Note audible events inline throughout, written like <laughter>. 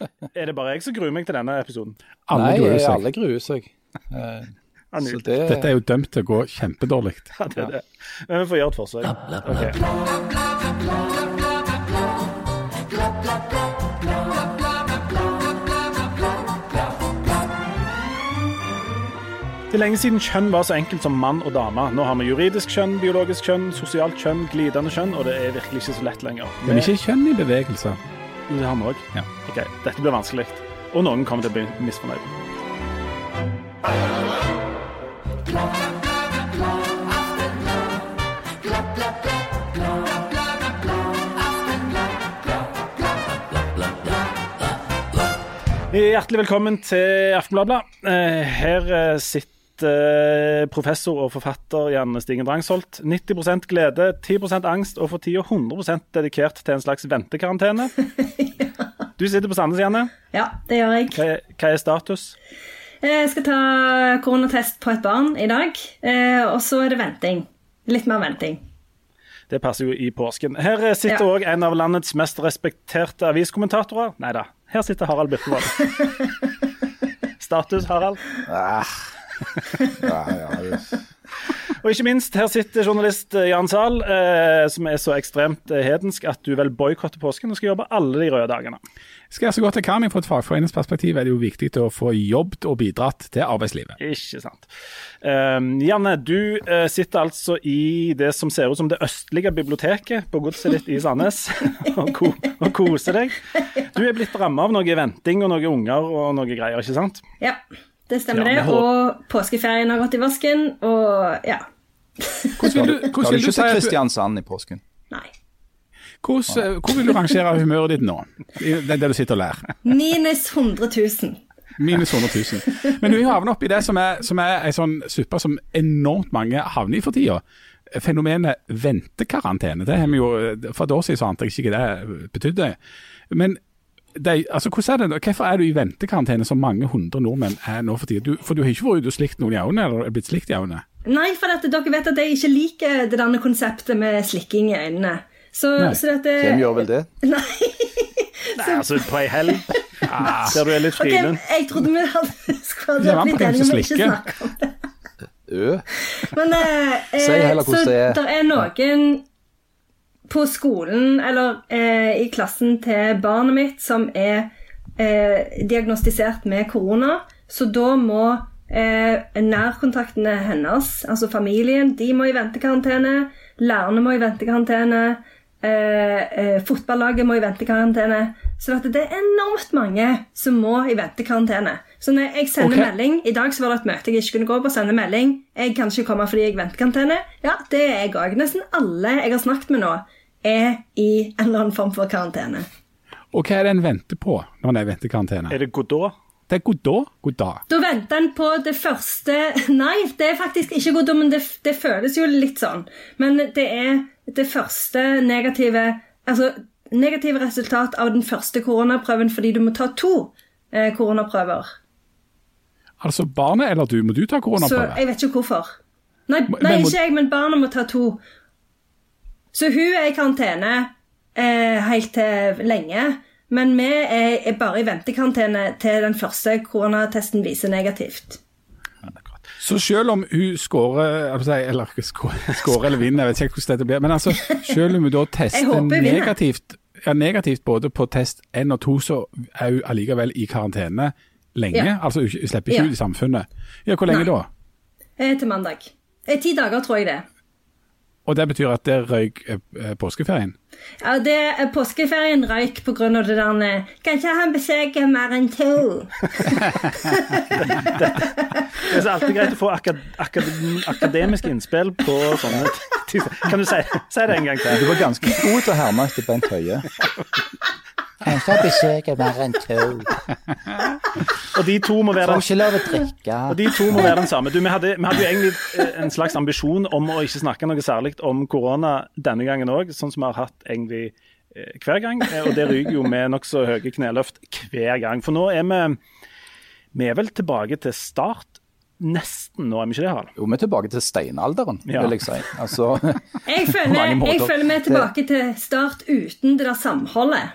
<laughs> Er det bare jeg som gruer meg til denne episoden? Alle Nei, gruer seg. alle gruer seg. <laughs> Eh, så det, Dette er jo dømt til å gå kjempedårlig. <laughs> Ja, det er det. Men vi får gjøre et forsøk. Okay. Det er lenge siden kjønn var så enkelt som mann og dame. Nå har vi juridisk kjønn, biologisk kjønn, sosialt kjønn, glidende kjønn, og det er virkelig ikke så lett lenger. Men ikke kjønn i bevegelse. Det har vi òg. Ja. OK, dette blir vanskelig. Og noen kommer til å bli misfornøyd. Hjertelig velkommen til Aftenbladet. Eh, Her eh, sitter professor og forfatter Janne Stigen Drangsholt. 90% glede, 10 angst og for tida 100% dedikert til en slags ventekarantene. <laughs> Du sitter på Sandnes, Janne. Ja, det gjør jeg. Hva er, hva er status? Jeg skal ta koronatest på et barn i dag, eh, og så er det venting. Litt mer venting. Det passer jo i påsken. Her sitter sitter Ja. en av landets mest respekterte aviskommentatorer. Nei da, her sitter Harald Birkevold. <laughs> Status, Harald. Ja, ja, det- Og ikke minst, her sitter journalist eh, Jan Zahl, eh, som er så ekstremt eh, hedensk at du vel boikotter påsken og skal jobbe alle de røde dagene. Skal jeg så godt jeg kan fra et fagforeningsperspektiv, er det jo viktig å få jobbet og bidratt til arbeidslivet. Ikke sant. Eh, Janne, du eh, sitter altså i det som ser ut som det østlige biblioteket på godset ditt i Sandnes <laughs> og, ko og koser deg. Du er blitt rammet av noe venting og noen unger og noe greier, ikke sant? Ja, det stemmer Ja, det. Og påskeferien har gått i vasken, og ja. Hvordan vil du, hvordan du vil du ikke si Kristiansand i påsken? Nei. hvordan, hvor vil du rangere humøret ditt nå? I det, det du sitter og lærer? Minus 100 000. Minus 100 000. Men vi har havnet oppi det som er, som er en sånn suppe som enormt mange havner i for tida. Fenomenet ventekarantene. Det har vi jo, For et år siden så ante jeg ikke hva det betydde. Men de, altså, hvordan er det, hvorfor er du i ventekarantene som mange hundre nordmenn er nå for tida? For du har ikke vært ute og slikt noen i øynene, eller blitt slikt i øynene? Nei, for dette, dere vet at jeg ikke liker det denne konseptet med slikking i øynene. Så, så dette Hvem gjør vel det? <laughs> Nei. Nei, altså på ei helg der du er litt Ok, Okay, jeg trodde vi hadde <laughs> skulle ha blitt enige om ikke snakke om det. Ø? Men eh, Si heller hvordan det er. Det er noen på skolen eller eh, i klassen til barnet mitt som er eh, diagnostisert med korona, så da må eh, nærkontaktene hennes, altså familien, de må i ventekarantene, lærerne må i ventekarantene, eh, eh, fotballaget må i ventekarantene. Så det er enormt mange som må i ventekarantene. Så når jeg sender okay. melding I dag så var det et møte jeg ikke kunne gå på. Sende melding. Jeg kan ikke komme fordi jeg venter karantene. Ja, det er jeg òg. Nesten alle jeg har snakket med nå, er i en eller annen form for karantene. Og hva er det en venter på når en er i ventekarantene? Er det Godot? Det er god da, god da. Da venter en på det første <laughs> Nei, det er faktisk ikke god dom, men det, det føles jo litt sånn. Men det er det første negative Altså negative resultat av den første koronaprøven fordi du må ta to eh, koronaprøver. Altså barnet eller du, må du ta Så jeg vet ikke hvorfor. Nei, nei men må- ikke jeg, men barna må ta to. Så hun er i karantene eh, helt til lenge. Men vi er, er bare i ventekarantene til den første koronatesten viser negativt. Så selv om hun skårer Eller skårer, <laughs> eller vinner, jeg vet ikke hvordan dette blir. Men altså, selv om hun da tester negativt, ja, negativt både på test 1 og 2, så er hun allikevel i karantene lenge. Ja. Altså hun hun slipper ikke Ja. ut i samfunnet. Ja, Hvor lenge Nei. da? Eh, til mandag. Eh, ti dager, tror jeg det. Og det betyr at det røyk eh, eh, påskeferien? Ja, det eh, Påskeferien røyk pga. det der eh, Kan ikke han besøke mer enn to? <laughs> Det er alltid greit å få akad akad akademiske innspill på sånne ting. Kan du si, si det en gang Du var ganske god til å herme etter Bent Høie. Kanskje jeg besøker mer enn to. Og de to må være Får ikke lov å drikke. Og de to må være den samme. Du, vi, hadde, vi hadde jo egentlig eh, en slags ambisjon om å ikke snakke noe særlig om korona denne gangen òg, sånn som vi har hatt egentlig eh, hver gang. Eh, Og det ryker jo med nokså høye kneløft hver gang. For nå er vi Vi er vel tilbake til start nesten nå, er vi ikke det, Harald? Jo, vi er tilbake til steinalderen, Ja. vil jeg si. Altså, Jeg føler, jeg føler vi er tilbake til start uten det der samholdet.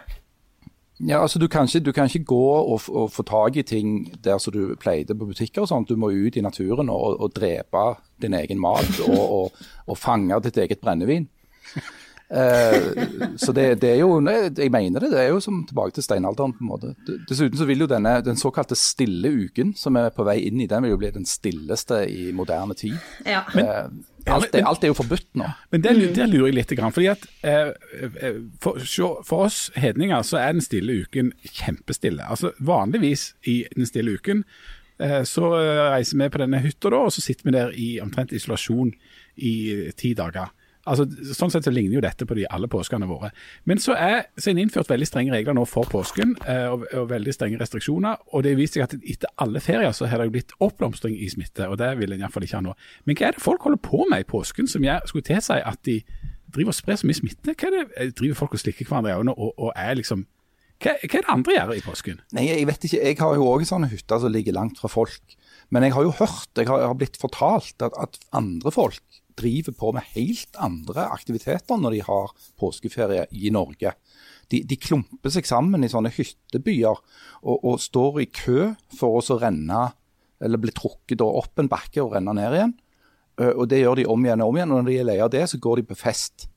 Ja, altså Du kan ikke, du kan ikke gå og, f- og få tak i ting der som du pleide på butikker. og sånt. Du må ut i naturen og, og drepe din egen mat og, og, og fange ditt eget brennevin. Uh, så det, det er jo Jeg mener det. Det er jo som tilbake til steinalderen. på en måte. Dessuten så vil jo denne, den såkalte stille uken, som er på vei inn i, den vil jo bli den stilleste i moderne tid. Ja. Eh, alt, er, alt er jo forbudt nå. Men det, det lurer jeg litt, fordi at eh, eh, for, for oss hedninger så er den stille uken kjempestille. Altså Vanligvis i den stille uken eh, så eh, reiser vi på denne hytta, da, og så sitter vi der i omtrent isolasjon i ti dager. Altså, sånn sett så ligner jo dette på de alle påskene våre. Men så er, det innført veldig strenge regler nå for påsken, eh, og, og veldig strenge restriksjoner. Og det viser seg at etter alle ferier så har det jo blitt oppblomstring i smitte, og det vil en iallfall ikke ha nå. Men hva er det folk holder på med i påsken som jeg skulle tilsi at de driver og sprer så mye smitte? Hva er det, eh, Driver folk og slikker hverandre i øynene og, og er liksom hva, hva er det andre gjør i påsken? Nei, jeg vet ikke. Jeg har jo òg sånne hytter som ligger langt fra folk. Men jeg har jo hørt, jeg har, jeg har blitt fortalt at, at andre folk driver på med helt andre aktiviteter når de har påskeferie i Norge. De, de klumper seg sammen i sånne hyttebyer og, og står i kø for å renne, eller bli trukket opp en bakke og renne ned igjen. Og det gjør de om igjen og om igjen. Og når de er lei av det, så går de på fest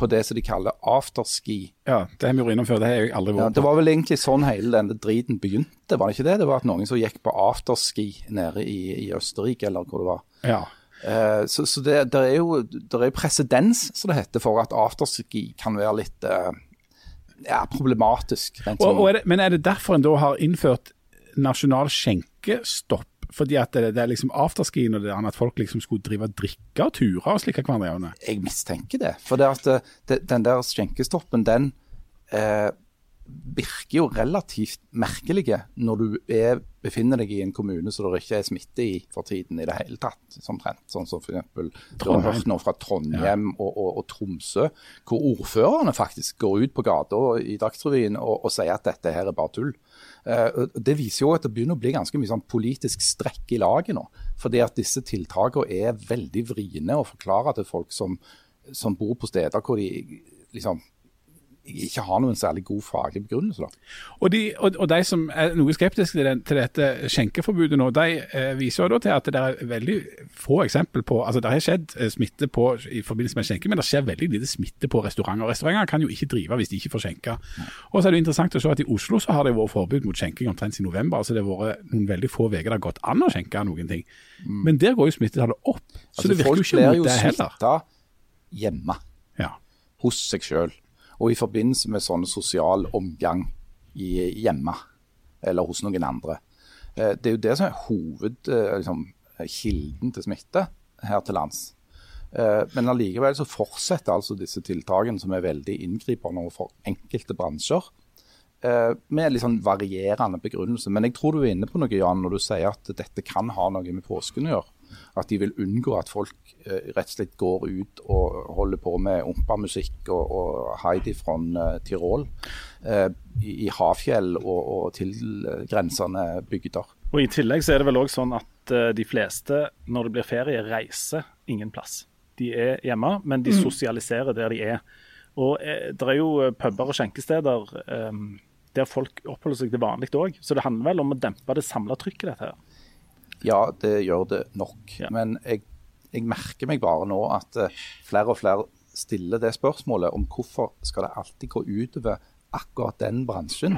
på det som de kaller afterski. Ja, Det har vi gjort innom før, det har jeg aldri Ja, vært det var vel egentlig sånn hele denne driten begynte, var det ikke det? Det var at noen som gikk på afterski nede i, i Østerrike, eller hvor det var. Ja. Eh, så så det, det er jo det er presedens, som det heter, for at afterski kan være litt uh, ja, problematisk. Rent Og, sånn. og er det, men er det derfor en da har innført nasjonal skjenkestopp? Fordi at det, det er liksom afterskien og det der at folk liksom skulle drive og drikke og ture og slike hverandre? Jeg mistenker det. For det at eh, det, den der skjenkestoppen, den eh, virker jo relativt merkelige når du er, befinner deg i en kommune som det ikke er smitte i for tiden i det hele tatt. Omtrent. Sånn som f.eks. Noe fra Trondheim og, og, og Tromsø, hvor ordførerne faktisk går ut på gata i Dagsrevyen og, og sier at dette her er bare tull. Uh, det viser jo at det begynner å bli ganske mye sånn politisk strekk i laget nå. Fordi at disse tiltakene er veldig vriene å forklare til folk som, som bor på steder hvor de liksom ikke har noen særlig god faglig begrunnelse. da. Og de, og, og de som er noe skeptiske til, den, til dette skjenkeforbudet nå, de eh, viser jo da til at det er veldig få eksempel på altså Det har skjedd eh, smitte på, i forbindelse med skjenke, men det skjer veldig lite smitte på restauranter. Restauranter kan jo ikke drive hvis de ikke får skjenke. Og så er det jo interessant å se at I Oslo så har det vært forbud mot skjenking omtrent siden november. altså Det har vært noen veldig få uker det har gått an å skjenke noen ting. Men der går jo smittetallet opp. Så Altså, det virker jo ikke mot det heller. smitta hjemme, Ja. hos seg sjøl. Og i forbindelse med sånn sosial omgang hjemme, eller hos noen andre. Eh, Det er jo det som er hovedkilden liksom, til smitte her til lands. Eh, Men allikevel så fortsetter altså disse tiltakene som er veldig inngripende overfor enkelte bransjer. eh, Med litt sånn varierende begrunnelse. Men jeg tror du er inne på noe, Jan, når du sier at dette kan ha noe med påsken å gjøre. At de vil unngå at folk eh, rett og slett går ut og holder på med ompa-musikk og, og Heidi fra eh, Tirol eh, i, i havfjell og, og tilgrensende bygder. Og I tillegg så er det vel også sånn at eh, de fleste, når det blir ferie, reiser ingen plass. De er hjemme, men de sosialiserer der de er. Og eh, Det er jo eh, puber og skjenkesteder eh, der folk oppholder seg til vanlig òg. Så det handler vel om å dempe det samla trykket, dette her. Ja, det gjør det nok. Ja. Men jeg, jeg merker meg bare nå at eh, flere og flere stiller det spørsmålet om hvorfor skal det alltid gå utover akkurat den bransjen,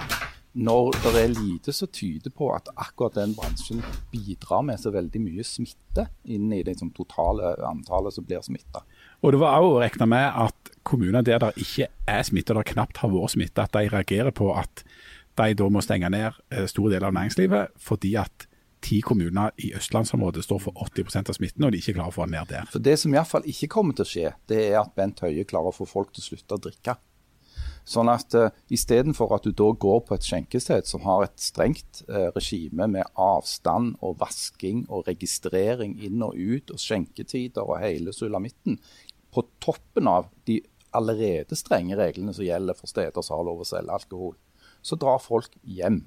når det er lite som tyder på at akkurat den bransjen bidrar med så veldig mye smitte inn i det liksom, totale antallet som blir smitta. Og det var også regna med at kommuner der det ikke er smitte, og det knapt har vært smitte, at de reagerer på at de da må stenge ned eh, store deler av næringslivet fordi at ti kommuner i østlandsområdet står for 80% av smitten, og de ikke klarer å få den ned der. For Det som iallfall ikke kommer til å skje, det er at Bent Høie klarer å få folk til å slutte å drikke. Sånn at uh, Istedenfor at du da går på et skjenkested som har et strengt uh, regime med avstand og vasking og registrering inn og ut og skjenketider og hele sulamitten, på toppen av de allerede strenge reglene som gjelder for steder som har lov å selge alkohol, så drar folk hjem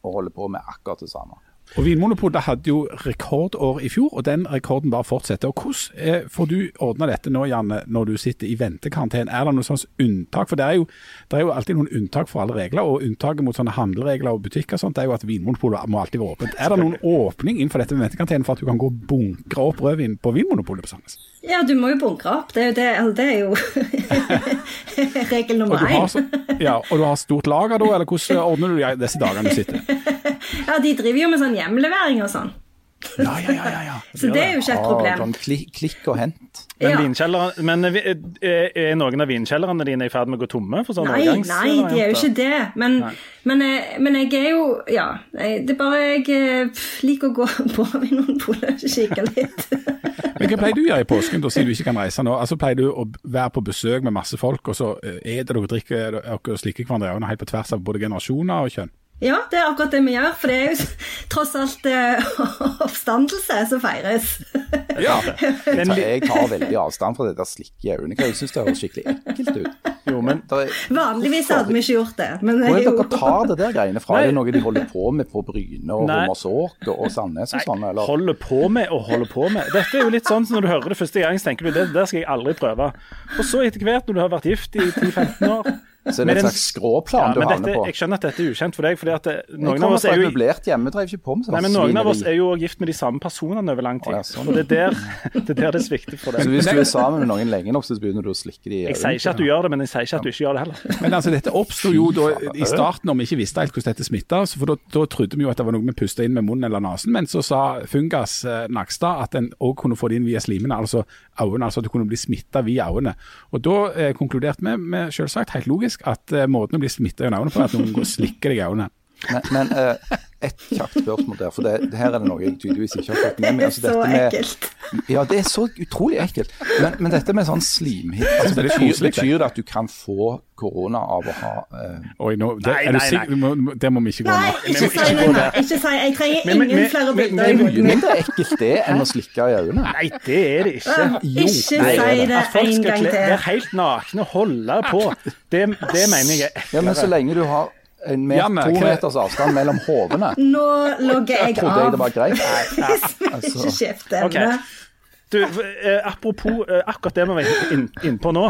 og holder på med akkurat det samme. Og Vinmonopolet hadde jo rekordår i fjor, og den rekorden bare fortsetter. Og Hvordan eh, får du ordna dette nå, Janne, når du sitter i ventekarantene? Er det noe slags unntak? For det er, jo, det er jo alltid noen unntak for alle regler, og unntaket mot sånne handleregler og butikker og sånt, er jo at Vinmonopolet må alltid være åpent. Er det noen åpning innenfor dette med ventekarantene for at du kan gå og bunkre opp rødvin på Vinmonopolet på Sandnes? Ja, du må jo bunkre opp. Det er jo, det, det er jo <laughs> regel nummer én. ja, og du har stort lager da, eller hvordan ordner du disse dagene du sitter? <laughs> Ja, de driver jo med sånn hjemlevering og sånn. Ja, ja, ja, ja, ja. <laughs> Så det er jo ikke et Ah, problem. sånn klikk, klikk og hent. Men, Ja. men eh, eh, er noen av vinkjellerne dine i ferd med å gå tomme? for sånn Nei, nei, de er jo ikke det. Men, men, eh, men jeg er jo Ja. Det er bare jeg eh, liker å gå <laughs> på Vinmonopolet og kikke litt. <laughs> Men Hva pleier du å gjøre i påsken, da, siden du ikke kan reise nå? Altså Pleier du å være på besøk med masse folk, og så er eter dere og drikker dere og slikker hverandre i øynene helt på tvers av både generasjoner og kjønn? Ja, det er akkurat det vi gjør. For det er jo <laughs> tross alt eh, <laughs> oppstandelse som feires. <laughs> Ja. Men Så jeg tar veldig avstand fra det der slikket i øynene. Jeg syns det høres skikkelig ekkelt ut. Jo, men er- Vanligvis hadde vi ikke gjort det. Men Hvor er det jo dere tar det der greiene fra? Nei. Er det noe de holder på med på Bryne og Romersåk og, og Sandnes og sånn? Eller? holder på med og holder på med. Dette er jo litt sånn som når du hører det første gang, så tenker du det der skal jeg aldri prøve. Og så etter hvert, når du har vært gift i 10-15 år Så det er en slags skråplan ja, du havner på. Jeg skjønner at dette er ukjent for deg, fordi at det, noen av oss er jo i- møblert hjem, drev ikke på med sånn Nei, men Noen av oss er jo gift med de samme personene over lang tid. Oh, ja, sånn. Og det er, der, det er der det svikter for deg. Så hvis du er sammen med noen lenge nok, så begynner du å slikke de i Jeg sier ikke at du gjør det, men jeg sier ikke at du ikke gjør det heller. <laughs> Men altså, dette oppsto jo da i starten når vi ikke visste helt hvordan dette smitta. For da, da trodde vi jo at det var noe vi pusta inn med munnen eller nesen. Men så sa Fungas eh, Nakstad at en òg kunne få det inn via slimene, altså øynene. Altså at du kunne bli smitta via øynene. Og da eh, konkluderte vi med selvsagt helt logisk at eh, måten å bli smitta i øynene på er at noen går og slikker deg i øynene. Men, men eh, et kjapt spørsmål der, for det, det her er det noe jeg tydeligvis ikke har fått med meg. det er Altså, så dette med- ekkelt. Ja, det er så utrolig ekkelt. Men, men dette med sånn slimhitt, altså, Det er betyr, det. betyr det at du kan få korona av å ha uh... Oi, nå, det, Nei, er du nei, sikker? må- vi ikke gå Nei, nå. ikke si det. gå Ikke si Jeg trenger Men- men- ingen men- flere men- bilder Det i er mye hodet mitt. mindre ekkelt det enn å slikke i øynene. Nei, det er det ikke. Ikke si det det. det. det At folk en skal gang være til. helt nakne og holde på, det, det mener jeg er Ja, Men så lenge du har en met Janne, to meters avstand mellom hodene, <laughs> Nå logger jeg trodde jeg av. det var greit. <laughs> Hvis vi altså. ikke skifter Ok. emne. Du, eh, apropos eh, akkurat det vi var inn- innpå nå,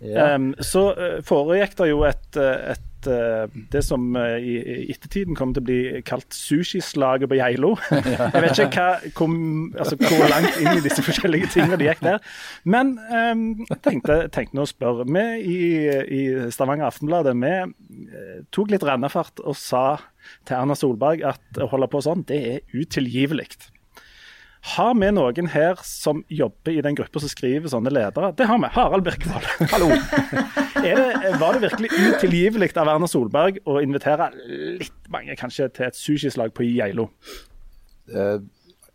Ja. Um, så eh, foregikk det jo et, eh, et eh, det som eh, i, ettertiden kommer til å bli kalt sushislaget på Geilo. <laughs> Jeg vet ikke hva, hvor, altså, hvor langt inn i disse forskjellige tingene det gikk der. Men em, jeg tenkte, tenkte nå å spørre. Vi i, i Stavanger Aftenbladet vi eh, tok litt rennefart og sa til Erna Solberg at å holde på sånn, det er utilgivelig. Har vi noen her som jobber i den gruppa som skriver sånne ledere? Det har vi. Harald Birkevold. <laughs> Hallo. Er det, var det virkelig utilgivelig av Erna Solberg å invitere litt mange kanskje til et sushislag på Geilo? Eh,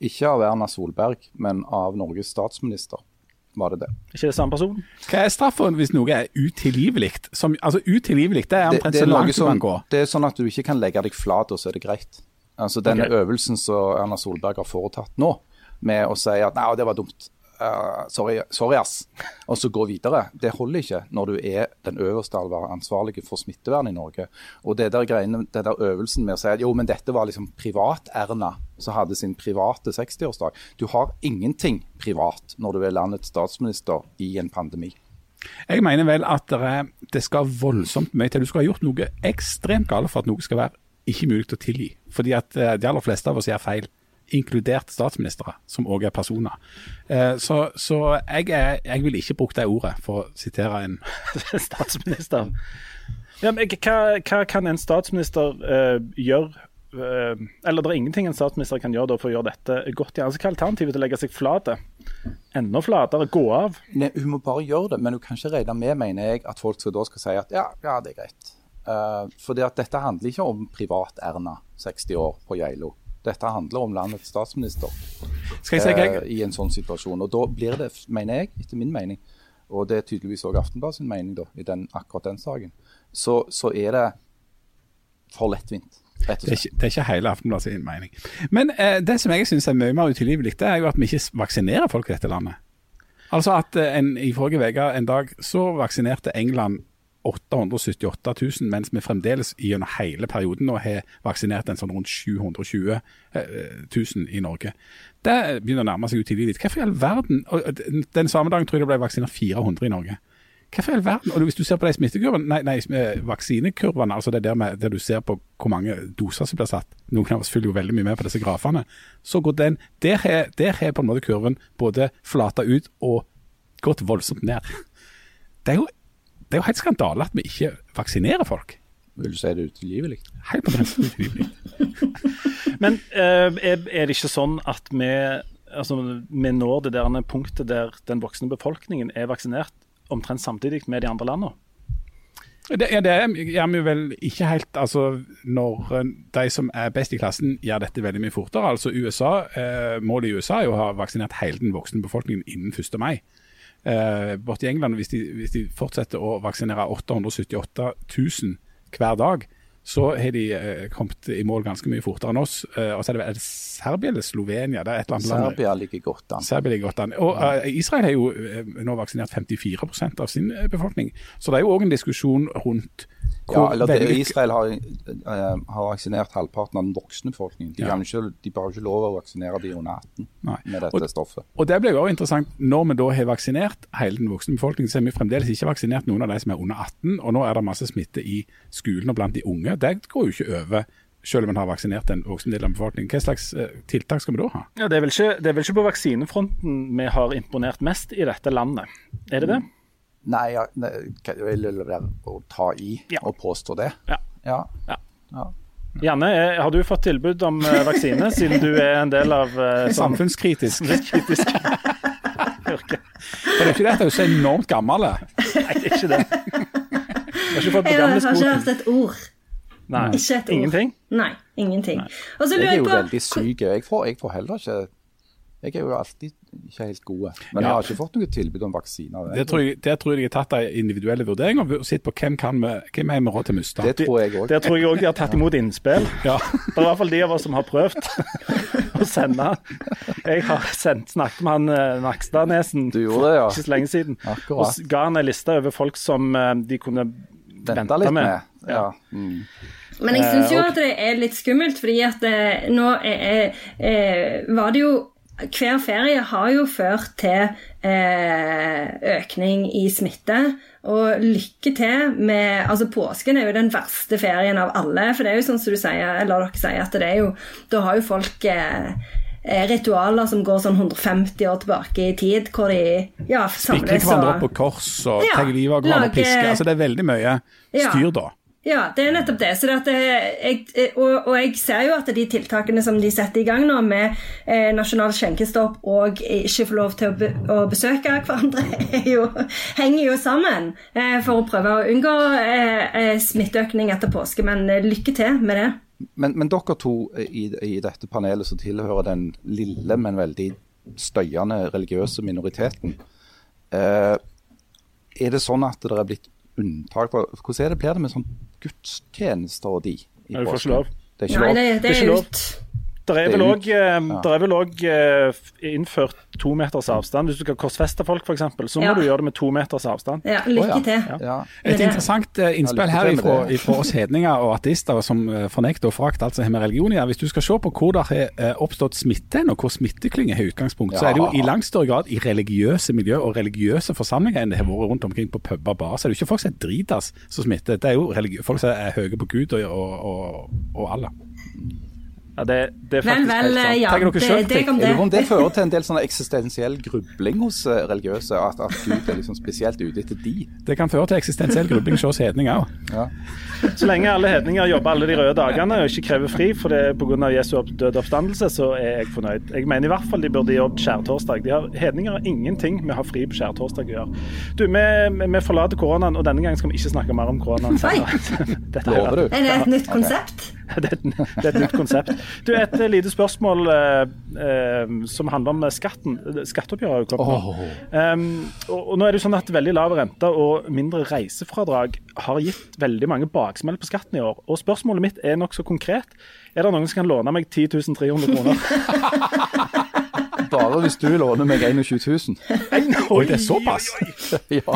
ikke av Erna Solberg, men av Norges statsminister. Var det det? Ikke det samme person? Hva er straffen hvis noe er utilgivelig? Som, altså Utilgivelig, det er omtrent det, så er langt du som, kan gå. det er sånn at du ikke kan legge deg flat, og så er det greit. Altså Denne okay. øvelsen som Erna Solberg har foretatt nå, med å si at nei, det var dumt, Uh, sorry, sorry ass, og så gå videre, det holder ikke når du er den øverste ansvarlige for smittevern i Norge. Og det der greiene, det der øvelsen med å si at jo, men dette var liksom privat-Erna som hadde sin private 60-årsdag. Du har ingenting privat når du er landets statsminister i en pandemi. Jeg mener vel at det, skal voldsomt mye til. Du skal ha gjort noe ekstremt galt for at noe skal være ikke mulig å tilgi. Fordi at eh, de aller fleste av oss gjør feil, inkludert statsministre, som òg er personer. Eh, Så, så jeg, er, jeg vil ikke bruke det ordet, for å sitere en <laughs> Statsminister. Ja, men hva, hva kan en statsminister eh, gjøre eh, Eller det er ingenting en statsminister kan gjøre for å gjøre dette godt igjen. Altså, hva er alternativet til å legge seg flate? Enda flatere, gå av? Nei, hun må bare gjøre det, men hun kan ikke regne med, mener jeg, at folk da skal si at ja, ja det er greit. Uh, fordi at dette handler ikke om privat-Erna, 60 år, på Geilo. Dette handler om landets statsminister si eh, i en sånn situasjon. Og da blir det, mener jeg, etter min mening, og det er tydeligvis òg sin mening da, i den, akkurat den saken, så, så er det for lettvint. Det er, ikke, det er ikke hele Aftenbladet sin mening. Men eh, det som jeg syns er mye mer utilgivelig, det er jo at vi ikke vaksinerer folk i dette landet. Altså at eh, en, I forrige uke en dag så vaksinerte England 878 000, mens vi fremdeles gjennom hele perioden nå har vaksinert en sånn rundt 720 000 i Norge. Det begynner å nærme seg utilgivelig. Hvorfor i all verden Den samme dagen tror jeg det ble vaksinert 400 i Norge. Hvorfor i all verden? Og Hvis du ser på de smittekurvene, nei, nei, eh, vaksinekurvene, altså det der, med, der du ser på hvor mange doser som blir satt, noen av oss følger jo veldig mye med på disse grafene, så går den der har på en måte kurven både flata ut og gått voldsomt ned. Det er jo, det er jo helt skandale at vi ikke vaksinerer folk. Vil du si det er utilgivelig? Helt på grensen til utilgivelig. <laughs> Men eh, er, er det ikke sånn at vi, altså, vi når det der punktet der den voksne befolkningen er vaksinert omtrent samtidig med de andre landene? Det, ja, det gjør vi vel ikke helt. altså Når eh, de som er best i klassen gjør dette veldig mye fortere. altså USA, eh, Målet i USA er jo å ha vaksinert hele den voksne befolkningen innen 1. mai. Eh, borte i England, hvis de, hvis de fortsetter å vaksinere 878 000 hver dag, så har de eh, kommet i mål ganske mye fortere enn oss. Eh, og så er det, er det Serbia eller Slovenia? Det er et eller annet land. Serbia ligger godt an. Serbia ligger godt an. Og eh, Israel har jo eh, nå vaksinert 54% av sin eh, befolkning. Så det er jo òg en diskusjon rundt Ja, eller det, Israel har, uh, har vaksinert halvparten av den voksne befolkningen. De, Ja. kan ikke, de har ikke lov å vaksinere de under 18 Nei. med dette Og- stoffet. Og det blir jo også interessant, Når vi da har vaksinert hele den voksne befolkningen, så har vi fremdeles ikke vaksinert noen av de som er under 18. Og nå er det masse smitte i skolen og blant de unge. Det går jo ikke over, selv om en har vaksinert en voksen del av befolkningen. Hva slags eh, tiltak skal vi da ha? Ja, det, er vel ikke, det er vel ikke på vaksinefronten vi har imponert mest i dette landet, er det det? Nei, ja, ne- jeg vil å ta i Ja. og påstå det. Ja. Ja. Ja. Ja. Janne, eh, har du fått tilbud om eh, vaksine, siden du er en del av uh, sånn Samfunnskritisk. kritisk <laughs> yrke? For det er ikke det at du er så enormt gammel. Nei, det er ikke det. Du har ikke fått Jeg har ikke hørt et ord. Nei, Ikke et ord. ingenting? Nei, ingenting. Og så Jeg er jo på veldig syk. Jeg får, jeg får heller ikke Jeg er jo alltid ikke helt gode. Men Ja. jeg har ikke fått noe tilbud om vaksiner. Det tror jeg, det tror jeg de har tatt en individuelle vurdering og sett på hvem kan vi, hvem er vi råd til å miste. Det tror jeg òg. Der tror jeg òg de har tatt imot innspill. Ja. Det er i hvert fall de av oss som har prøvd <laughs> å sende. Jeg har sendt, snakket med han eh, Nakstadnesen Du gjorde det, ja. ikke så lenge siden. Akkurat. Og ga han en liste over folk som eh, de kunne Vente litt med. med. Ja. Mm. Men jeg syns jo Eh, at det er litt skummelt, fordi at eh, nå er, er, var det jo Hver ferie har jo ført til eh, økning i smitte. Og lykke til med Altså, påsken er jo den verste ferien av alle. For det er jo sånn som du sier, eller dere sier, at det er jo Da har jo folk eh, eh, ritualer som går sånn 150 år tilbake i tid, hvor de ja, samles hverandre opp på kors og Ja, ta livet av hverandre og lage- piske. Altså, det er veldig mye styr da. Ja, det er nettopp det. Det at jeg, og, og jeg ser jo at de tiltakene som de setter i gang nå, med eh, nasjonal skjenkestopp og ikke få lov til å, be, å besøke hverandre, <laughs> er jo, henger jo sammen eh, for å prøve å unngå eh, eh, smitteøkning etter påske. Men eh, lykke til med det. Men, men dere to i, i dette panelet som tilhører den lille, men veldig støyende religiøse minoriteten. Eh, er det sånn at det er blitt unntak for Hvordan er det, blir det med sånn gudstjenester og de? i Nei, du får ikke lov. Det er ikke Nei, lov? det, det Det er ikke lov. Det er vel òg også, eh, innført to meters avstand. Hvis du skal korsfeste folk, f.eks., så må Ja. du gjøre det med to meters avstand. Ja, lykke til. Ja. Et interessant eh, innspill her ifra oss hedninger og ateister som eh, fornekter og forakter alt som har med religion å gjøre. Hvis du skal se på hvor det har eh, oppstått smitte, og hvor smitteklynger har utgangspunkt, så er det jo i langt større grad i religiøse miljø og religiøse forsamlinger enn det har vært rundt omkring på puber og barer. Så er det jo ikke folk som er dritas som smitter, det er jo folk som er høye på Gud og, og, og, og Allah. Ja, det, det er faktisk vel, helt sant. ja. Tenker dere Det, selv, det det. om det fører til en del sånn eksistensiell grubling hos eh, religiøse, at, at Gud er liksom spesielt ute etter de. Det kan føre til eksistensiell grubling hos hedninger òg. Ja. Så lenge alle hedninger jobber alle de røde dagene og ikke krever fri for det pga. Jesu døde oppstandelse, så er jeg fornøyd. Jeg mener i hvert fall de burde jobbet skjærtorsdag. Har, hedninger har ingenting med å ha fri på skjærtorsdag å gjøre. Du, vi, vi forlater koronaen, og denne gangen skal vi ikke snakke mer om koronaen. <laughs> Lover du? Er det et nytt konsept? <laughs> det, er et, det er et nytt konsept. Du, Et eh, lite spørsmål eh, eh, som handler om skatten. Skatteoppgjøret har jo kommet. Oh. Um, og, og nå er det jo sånn at Veldig lav rente og mindre reisefradrag har gitt veldig mange baksmell på skatten i år. Og Spørsmålet mitt er nokså konkret. Er det noen som kan låne meg 10 300 kroner? <laughs> Bare hvis du låner meg 21 000. Oi, det er såpass? <laughs> ja.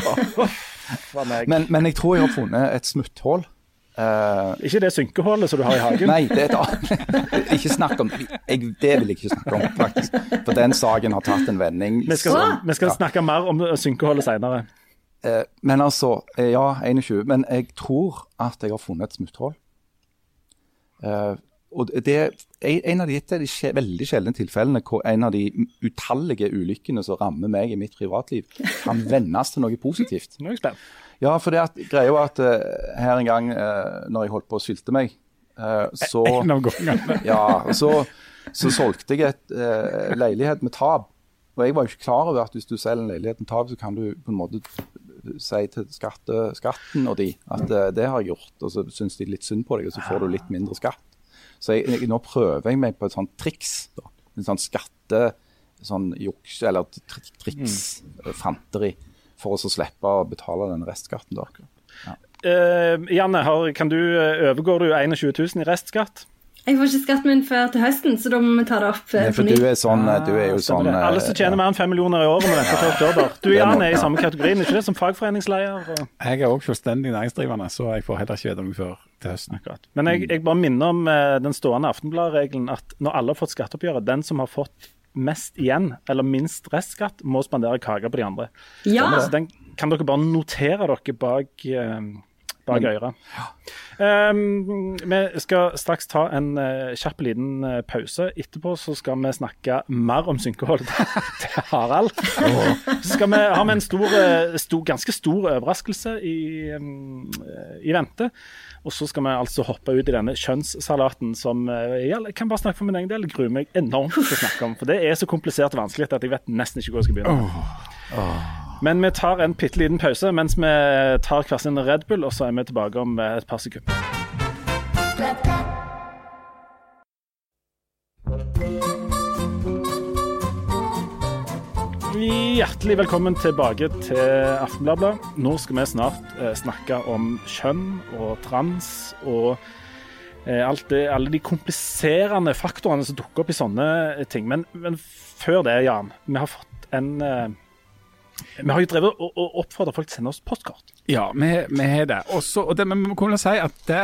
Men, men jeg tror jeg har funnet et smutthull. Eh, Ikke det synkehullet som du har i hagen. nei, det er et annet Ikke snakk om jeg, Det vil jeg ikke snakke om, faktisk. For den saken har tatt en vending. Vi skal, som, vi skal snakke mer om synkehullet senere. Uh, men altså, eh, ja, 21. Men jeg tror at jeg har funnet et smutthull. Uh, og det er en av de, de skje- veldig sjeldne tilfellene hvor en av de utallige ulykkene som rammer meg i mitt privatliv, kan vendes til noe positivt. Nå er jeg spent. Ja, for det at, greia var at uh, her en gang uh, når jeg holdt på å sylte meg, uh, så En av gangene. ja, så, så solgte jeg et uh, leilighet med tap. Og jeg var jo ikke klar over at hvis du selger en leilighet med tap, så kan du på en måte si til skatte, skatten og de at det har jeg gjort, og så syns de litt synd på deg, og så får du litt mindre skatt. Så jeg, jeg, nå prøver jeg meg på et sånt triks. Da. En sånn skatte... Sånn juks, eller tr triks, mm. fanteri, for å slippe å betale den restskatten. da. Uh, Janne, har, kan du, eh, overgår du 21 000 i restskatt? Jeg får ikke skatten min før til høsten, så da må vi ta det opp eh, Nei, for du er sånn, du er jo sånn det. Alle som tjener mer enn 5 millioner i året må vente til oktober. Du Janne, Jan er i samme kategorien, ikke det? Som fagforeningsleder. Og... Jeg er òg selvstendig næringsdrivende, så jeg får heller ikke vite noe før til høsten. Akkurat. Men jeg, jeg bare minner om den stående Aftenblad-regelen at når alle har fått skatteoppgjøret, den som har fått mest igjen, eller minst restskatt, må spandere kake på de andre. Ja! Så den kan dere bare notere dere bak, eh, bak øret. Um, vi skal straks ta en uh, kjapp liten uh, pause. Etterpå så skal vi snakke mer om synkehold <laughs> til, Harald. Så skal vi, har vi en stor, uh, stor, ganske stor overraskelse i, um, i vente. Og så skal vi altså hoppe ut i denne kjønnssalaten som jeg kan bare snakke for min egen del, gruer meg enormt til å snakke om. For det er så komplisert og vanskelig at jeg vet nesten ikke hvor jeg skal begynne. Men vi tar en bitte liten pause mens vi tar hver sin Red Bull, og så er vi tilbake om eh, et par sekunder. Hjertelig velkommen tilbake til Aftenbladet. Nå skal vi snart eh, snakke om kjønn og trans og eh, det, alle de kompliserende faktorene som dukker opp i sånne ting. Men, men før det, Jan, vi har fått en eh, Vi har jo drevet og, og oppfordret folk til å sende oss postkort. Ja, vi, har det. Også, og det, men vi kunne si at det,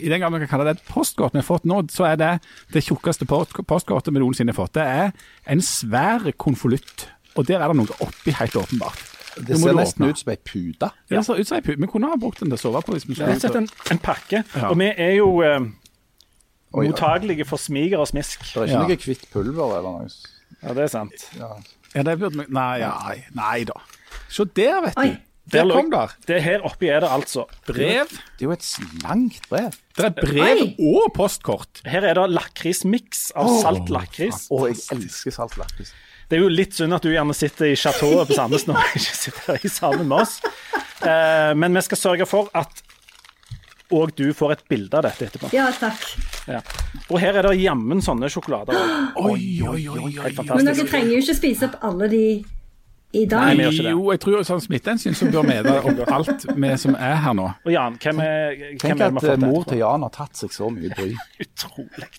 i den grad vi kan kalle det et postkort vi har fått nå, så er det det tjukkeste postkortet vi noensinne har fått. Det er en svær konvolutt, og der er det noe oppi, helt åpenbart. Det ser nesten ut som ei pute. Ja, ser ut som ei pute. Vi kunne ha brukt den til å sove på hvis vi Det er rett og slett en, en pakke. Ja. Og vi er jo eh, mottagelige for smiger og smisk. Det er ikke Ja. noe hvitt pulver eller noe. Ja, det er sant. Ja. Ja, det burde vi Nei, nei, nei da. Se der, vet du. Der kom der. Det her oppi er det altså Brev. Det er jo et langt brev. Det er brev og postkort. Her er det lakrismiks av salt lakris. Å, jeg elsker salt lakris. Det er jo litt synd at du gjerne sitter i chateauet på Sandnes nå <laughs> og ikke sitter i sammen med oss. Eh, men vi skal sørge for at òg du får et bilde av dette etterpå. Ja, takk. Ja. Og her er det jammen sånne sjokolader. <gasps> Oi, oi, oi, oi. Helt Men dere trenger jo ikke spise opp alle de i dag. Nei, vi gjør ikke det. Jo, jeg tror sånn smittehensyn så bør vi deg opp alt vi som er her nå. Og Jan, hvem er, hvem Tenk er det at vi har eh, at mor til? Jan har tatt seg så mye bry. <laughs> Utrolig.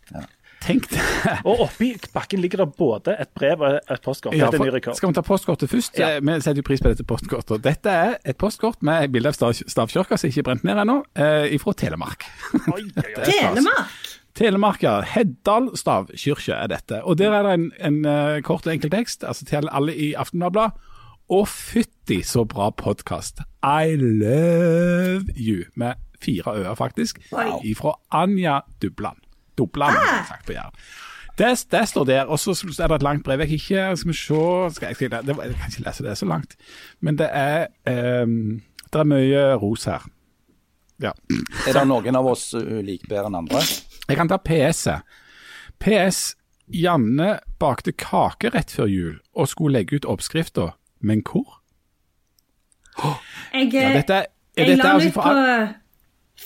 Tenk det. Og oppi bakken ligger det både et brev og et postkort. Ja, Dette er ny rekord. skal vi ta postkortet først? Ja. Eh, Vi setter jo pris på dette postkortet. Dette er et postkort med et bilde av stav, stavkirka som ikke er brent ned ennå, eh, fra Telemark. Oi, oi, oi. <laughs> Telemark! Telemark, ja. Heddal stavkirke er dette. Og der er det en, en uh, kort og enkel tekst altså til alle i Aftenbladet. Å fytti så bra podkast. I love you. Med fire øer, faktisk. Wow. Ifra Anja Dubland. Dubland, Ah. sagt på Jæren. Det, det står der, og så er det et langt brev. Jeg kan ikke Skal vi se skal jeg, skal jeg, det, jeg kan ikke lese det så langt. Men det er um, Det er mye ros her. Ja. Er det noen av oss uh, like bedre enn andre? Jeg kan ta PS-et. PS. Janne bakte kake rett før jul og skulle legge ut oppskrifta, men hvor? Jeg, Ja, dette jeg dette la den altså ut på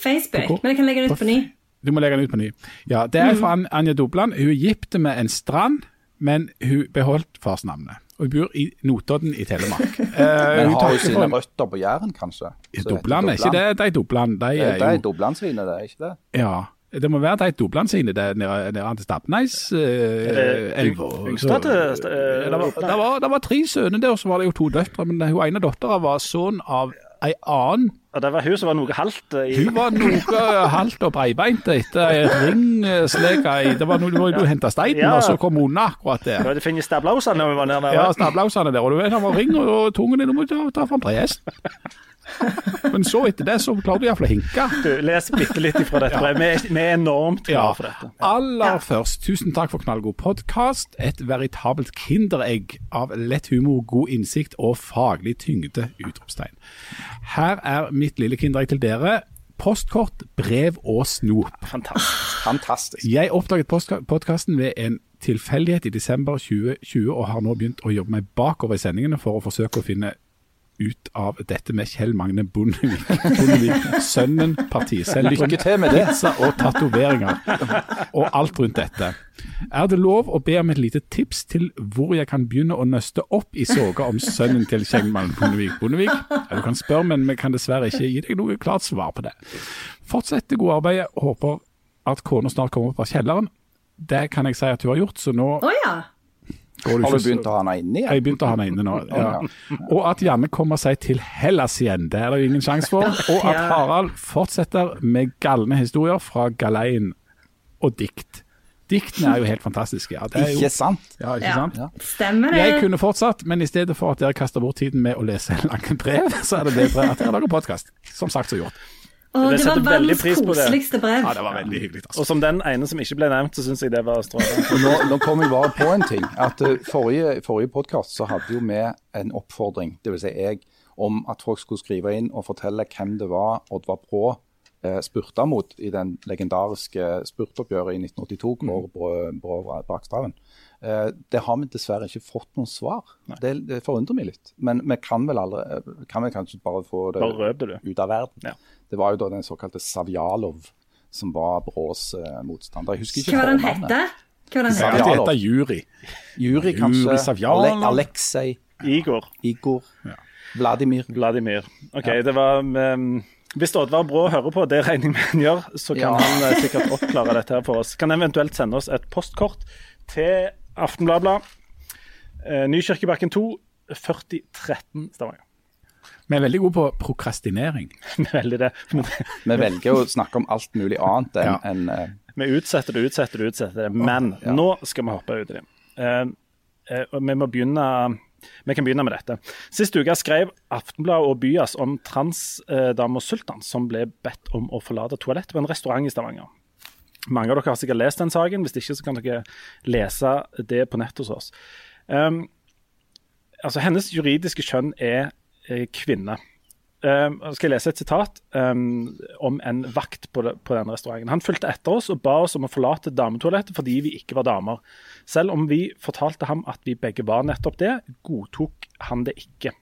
Facebook, På men jeg kan legge den ut på ny. Du må legge den ut på ny. Ja, Det er fra An- Anja Dobland. Hun er gift med en strand, men hun beholdt farsnavnet. Og hun bor i Notodden i Telemark. Uh, <laughs> Men hun har jo sine for- røtter på Jæren, kanskje? Dobland er ikke det de Dobland. De Det er er jo Doblandsvinet, det er ikke det? Ja. Det må være de Dobland sine, det er nede, nede til Stapneis det elva. yng- yngste til st- Ja, det, var, det var tre sønner der, og så var det jo to døtre. Men hun ene dattera var sønn av ei annen Og det var hun som var noe halvt eh, i Hun var noe halvt og breibeint etter ei ringsleka i Det var noe du må jo steinen, Ja. og så kom hun unna akkurat der. Du funnet stablausene når vi var nede der. Ja, stablausene der, og du vet han var ring, og tungen din, du må ta, ta fram trehest. <laughs> Men så etter det, så klarer du iallfall å hinke. Du, les bitte litt ifra dette <laughs> brevet. Vi, er- vi er enormt glade Ja. for dette. Aller først, tusen takk for knallgod podkast. Et veritabelt kinderegg av lett humor, god innsikt og faglig tyngde! Utropstegn. Her er mitt lille kinderegg til dere. Postkort, brev og snop. Fantastisk. Fantastisk. Jeg oppdaget podkasten ved en tilfeldighet i desember 2020, og har nå begynt å jobbe meg bakover i sendingene for å forsøke å finne ut av dette med Kjell Magne Bondevik. Bondevik Sønnen, partiselgeren, Lykke til med det. pizza og tatoveringer. Og alt rundt dette. Er det lov å be om et lite tips til hvor jeg kan begynne å nøste opp i soga om sønnen til Kjell Magne Bondevik Bondevik? Ja, du kan spørre, men vi kan dessverre ikke gi deg noe klart svar på det. Fortsett det gode arbeidet, håper at kona snart kommer opp av kjelleren. Det kan jeg si at hun har gjort, så nå oh, ja. Har du begynt å ha henne inne igjen? jeg begynte å ha henne inne nå. Ja. Og at Janne kommer seg til Hellas igjen, det er det jo ingen sjanse for. Og at Harald fortsetter med galne historier fra galeien og dikt. Diktene er jo helt fantastiske. Ja, det er jo, Ikke sant? ja, ikke Ja. sant? Stemmer det. Jeg kunne fortsatt, men i stedet for at dere kaster bort tiden med å lese lange brev, så er det bedre at dere lager podkast. Som sagt så gjort. Å, Jeg det var verdens pris på det. koseligste brev. Ja, det var veldig hyggelig. altså. Og som den ene som ikke ble nevnt, så syns jeg det var strålende. <laughs> Nå, nå kom jeg bare på en ting. at uh, Forrige, forrige podkast så hadde jo vi en oppfordring, dvs. Si jeg, om at folk skulle skrive inn og fortelle hvem det var Oddvar Brå uh, spurta mot i den legendariske spurtoppgjøret i 1982, hvor Brå, Brå brakk staven. Eh, det har vi dessverre ikke fått noen svar. Det, det forundrer meg litt. Men vi kan vel aldri, eh, kan vi kanskje bare få det Bare ut av verden. Ja. Det var jo da den såkalte Savjalov som var Brås eh, motstander. Jeg husker ikke Hva var den fornavnet. Hva den Ja, hette? det heter Juri. Juri, kanskje. Savjalov. Ale Aleksej, Igor Igor, Vladimir. Vladimir. Ok, det var um, Hvis Oddvar Brå hører på, det regner jeg med han gjør, så kan Ja. han eh, sikkert oppklare dette her for oss. Kan eventuelt sende oss et postkort til Aftenbladet. Uh, Nykirkebakken 2, 4013 Stavanger. Vi er veldig gode på prokrastinering. <laughs> Veldig det. <laughs> Vi velger å snakke om alt mulig annet enn Ja. en, uh... Vi utsetter det, utsetter det, utsetter det. Men nå skal vi hoppe ut i det. Uh, uh, og vi må begynne vi kan begynne med dette. Sist uke skrev Aftenbladet og Byas om transdama Sultan som ble bedt om å forlate toalettet på en restaurant i Stavanger. Mange av dere har sikkert lest den saken. Hvis ikke så kan dere lese det på nett hos oss. Um, altså Hennes juridiske kjønn er eh, kvinne. Um, skal jeg lese et sitat um, om en vakt på, det, på denne restauranten. Han fulgte etter oss og ba oss om å forlate dametoalettet fordi vi ikke var damer. Selv om vi fortalte ham at vi begge var nettopp det, godtok han det ikke,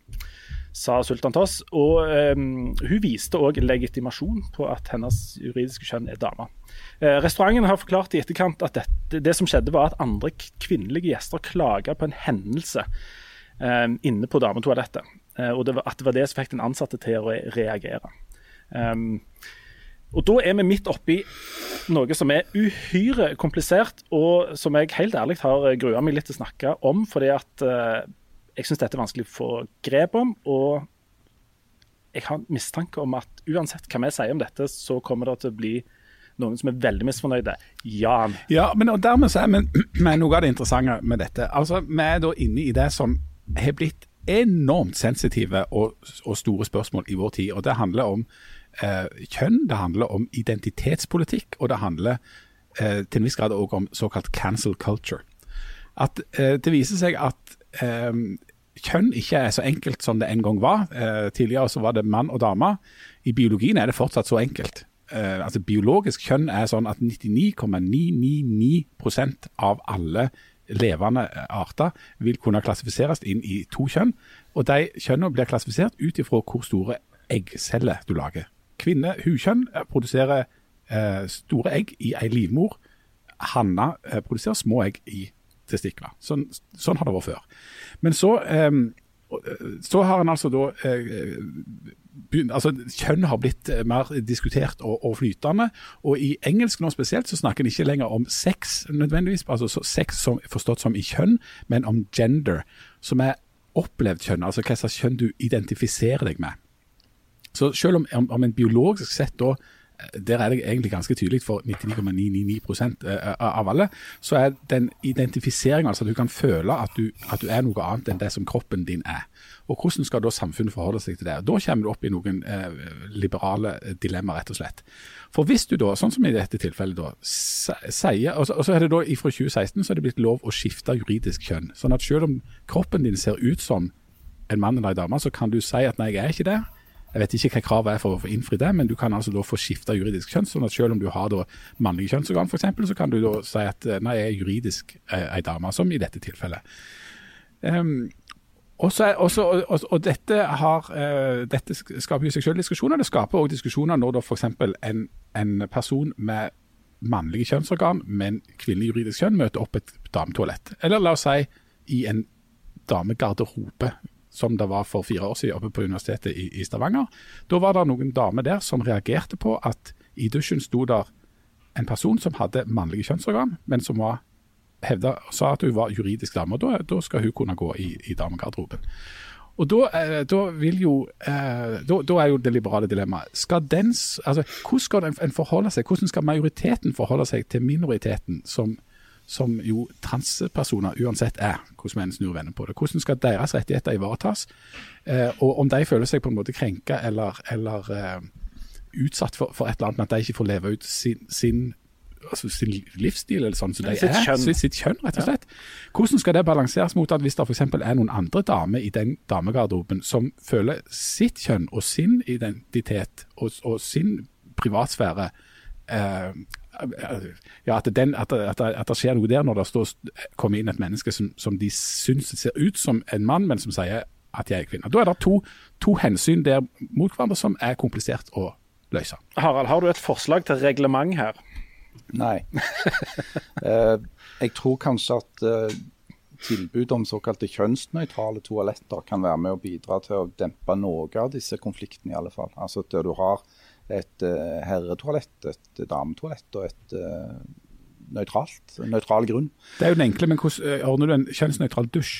sa Sultan til oss. Og um, hun viste òg legitimasjon på at hennes juridiske kjønn er dame. Uh, restauranten har forklart i etterkant at dette, det som skjedde var at andre kvinnelige gjester klaga på en hendelse eh, inne på dametoalettet. Eh, og det var, at det var det som fikk den ansatte til å reagere. Um, og Da er vi midt oppi noe som er uhyre komplisert, og som jeg helt ærlig har grua meg litt til å snakke om, fordi at uh, jeg syns dette er vanskelig å få grep om. Og jeg har mistanke om at uansett hva vi sier om dette, så kommer det til å bli noen som er veldig misfornøyde. Jan. Ja, men dermed så er vi <clears throat> noe av det interessante med dette. Altså, Vi er da inne i det som har blitt enormt sensitive og, og store spørsmål i vår tid. og Det handler om eh, kjønn, det handler om identitetspolitikk, og det handler eh, til en viss grad også om såkalt cancel culture. At eh, Det viser seg at eh, kjønn ikke er så enkelt som det en gang var. Eh, tidligere så var det mann og dame. I biologien er det fortsatt så enkelt. Eh, altså Biologisk kjønn er sånn at 99,999% av alle levende eh, arter vil kunne klassifiseres inn i to kjønn. Og de kjønnene blir klassifisert ut ifra hvor store eggceller du lager. Kvinne, hukjønn, eh, produserer eh, store egg i ei livmor. Hanna eh, produserer små egg i testikler. Sånn, sånn har det vært før. Men så, eh, så har en altså da eh, altså, Kjønn har blitt eh, mer diskutert og, og flytende. Og i engelsk nå spesielt så snakker en ikke lenger om sex nødvendigvis, altså så, sex som, forstått som i kjønn, men om gender, som er opplevd kjønn. Altså hva slags kjønn du identifiserer deg med. Så selv om, om, en biologisk sett da der er det egentlig ganske tydelig for 99,999 eh, av alle, så er den identifiseringen, altså at du kan føle at du, at du, er noe annet enn det som kroppen din er. Og Hvordan skal da samfunnet forholde seg til det? Da kommer du opp i noen eh, liberale dilemmaer, rett og slett. For hvis du da, sånn som i dette tilfellet, da, sier, og så, og så er det da fra 2016 så er det blitt lov å skifte juridisk kjønn. Sånn at selv om kroppen din ser ut som en mann eller en dame, så kan du si at nei, jeg er ikke det. Jeg vet ikke hva kravet er for å få innfri det, men du kan altså da få skifta juridisk kjønn. sånn at Selv om du har da mannlige kjønnsorgan, f.eks., så kan du da si at nei, jeg er juridisk ei dame, som i dette tilfellet. Um, også, også, og, og, dette, har, uh, dette skaper jo seg diskusjoner. Det skaper også diskusjoner når da f.eks. En, en person med mannlige kjønnsorgan, men kvinnelig juridisk kjønn, møter opp et dametoalett. Eller la oss si i en damegarderobe som det var for fire år siden oppe på Universitetet i, i Stavanger. Da var det noen damer der som reagerte på at i dusjen sto der en person som hadde mannlige kjønnsorgan, men som var hevda, sa at hun var juridisk dame. og Da, da skal hun kunne gå i, i damegarderoben. Og da, eh, da, vil jo, eh, da, da, er jo det liberale dilemmaet altså, Hvordan skal en forholde seg, hvordan skal majoriteten forholde seg til minoriteten, som, som jo transpersoner uansett er, hvordan vi snur vennene på det. Hvordan skal deres rettigheter ivaretas? Eh, og om de føler seg på en måte krenka eller, eller uh, utsatt for, for, et eller annet med at de ikke får leve ut sin, sin, altså sin livsstil eller sånn som så de sitt er. Kjønn. Sitt, sitt kjønn. rett og slett. Hvordan skal det balanseres mot at hvis det f.eks. er noen andre damer i den damegarderoben som føler sitt kjønn og sin identitet og, og sin privatsfære eh, ja, at, den, at, at, at, det skjer noe der når det står, kommer inn et menneske som, som, de syns ser ut som en mann, men som sier at jeg er kvinne. Da er det to, to hensyn der mot hverandre som er komplisert å løse. Harald, har du et forslag til reglement her? Nei. uh, <laughs> jeg tror kanskje at uh, tilbud om såkalte kjønnsnøytrale toaletter kan være med å bidra til å dempe noe av disse konfliktene, i alle fall. Altså at du har et uh, herretoalett, et dametoalett og et uh, nøytralt, nøytral grunn. Det er jo den enkle, men hvordan ordner du en kjønnsnøytral dusj?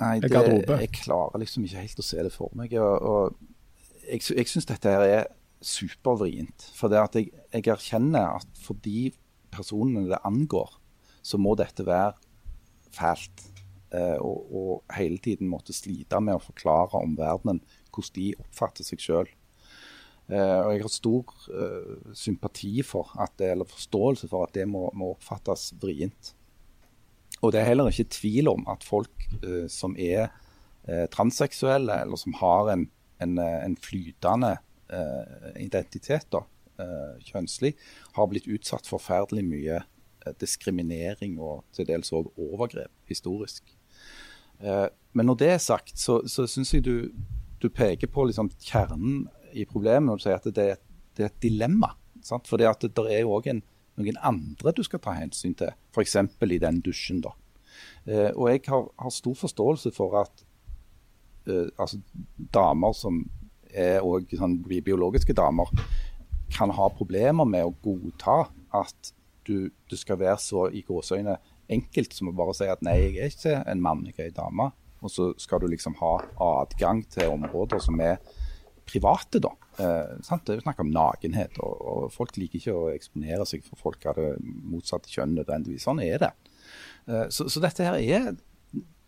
Nei, det, jeg klarer liksom ikke helt å se det for meg. og, og Jeg, jeg syns dette her er supervrient. For det at jeg, jeg erkjenner at for de personene det angår, så må dette være fælt. Eh, og, og, hele tiden måtte slite med å forklare omverdenen hvordan de oppfatter seg sjøl. Uh, og jeg har stor uh, sympati for at eller forståelse for at det må, må, oppfattes vrient. Og det er heller ikke tvil om at folk uh, som er transseksuelle, eller som har en, en, en flytende identitet, da, kjønnslig, har blitt utsatt for forferdelig mye diskriminering og til dels òg overgrep historisk. men når det er sagt, så, så syns jeg du, du peker på liksom kjernen i problemet når du sier at det, det er et dilemma. Sant? For det, det er jo òg noen andre du skal ta hensyn til, f.eks. i den dusjen. da. Eh, og jeg har, har, stor forståelse for at eh, altså, damer som er også, sånn, biologiske damer, kan ha problemer med å godta at du, du skal være så i gåseøyne enkelt som å bare si at nei, jeg er ikke en mann, jeg er en dame. Og så skal du liksom ha adgang til områder som er private, da. Eh, det er jo snakk om nakenhet, og, og, folk liker ikke å eksponere seg for folk av det motsatte kjønn nødvendigvis. Sånn er det. Eh, så, så, dette her er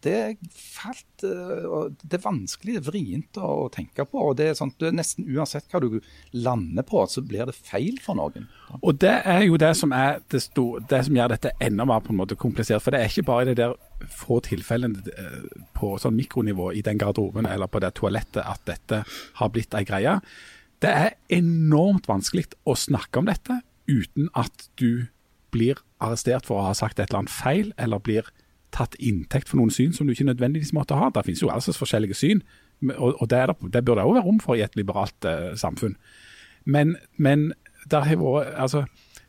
det er eh, det er vanskelig, vrient å, tenke på. og det er sånn, Nesten uansett hva du lander på, så blir det feil for noen. Og Det er jo det som, er det, store, det som gjør dette enda mer på en måte komplisert. For det er ikke bare det der få tilfellene eh, på sånn mikronivå i den garderoben eller på det toalettet at dette har blitt ei greie. Det er enormt vanskelig å snakke om dette uten at du blir arrestert for å ha sagt et eller annet feil, eller blir tatt inntekt for noen syn som du ikke nødvendigvis måtte ha. Det finnes jo altså forskjellige syn, og, og det, det, det, bør det òg være rom for i et liberalt uh, samfunn. Men, men der har vært altså,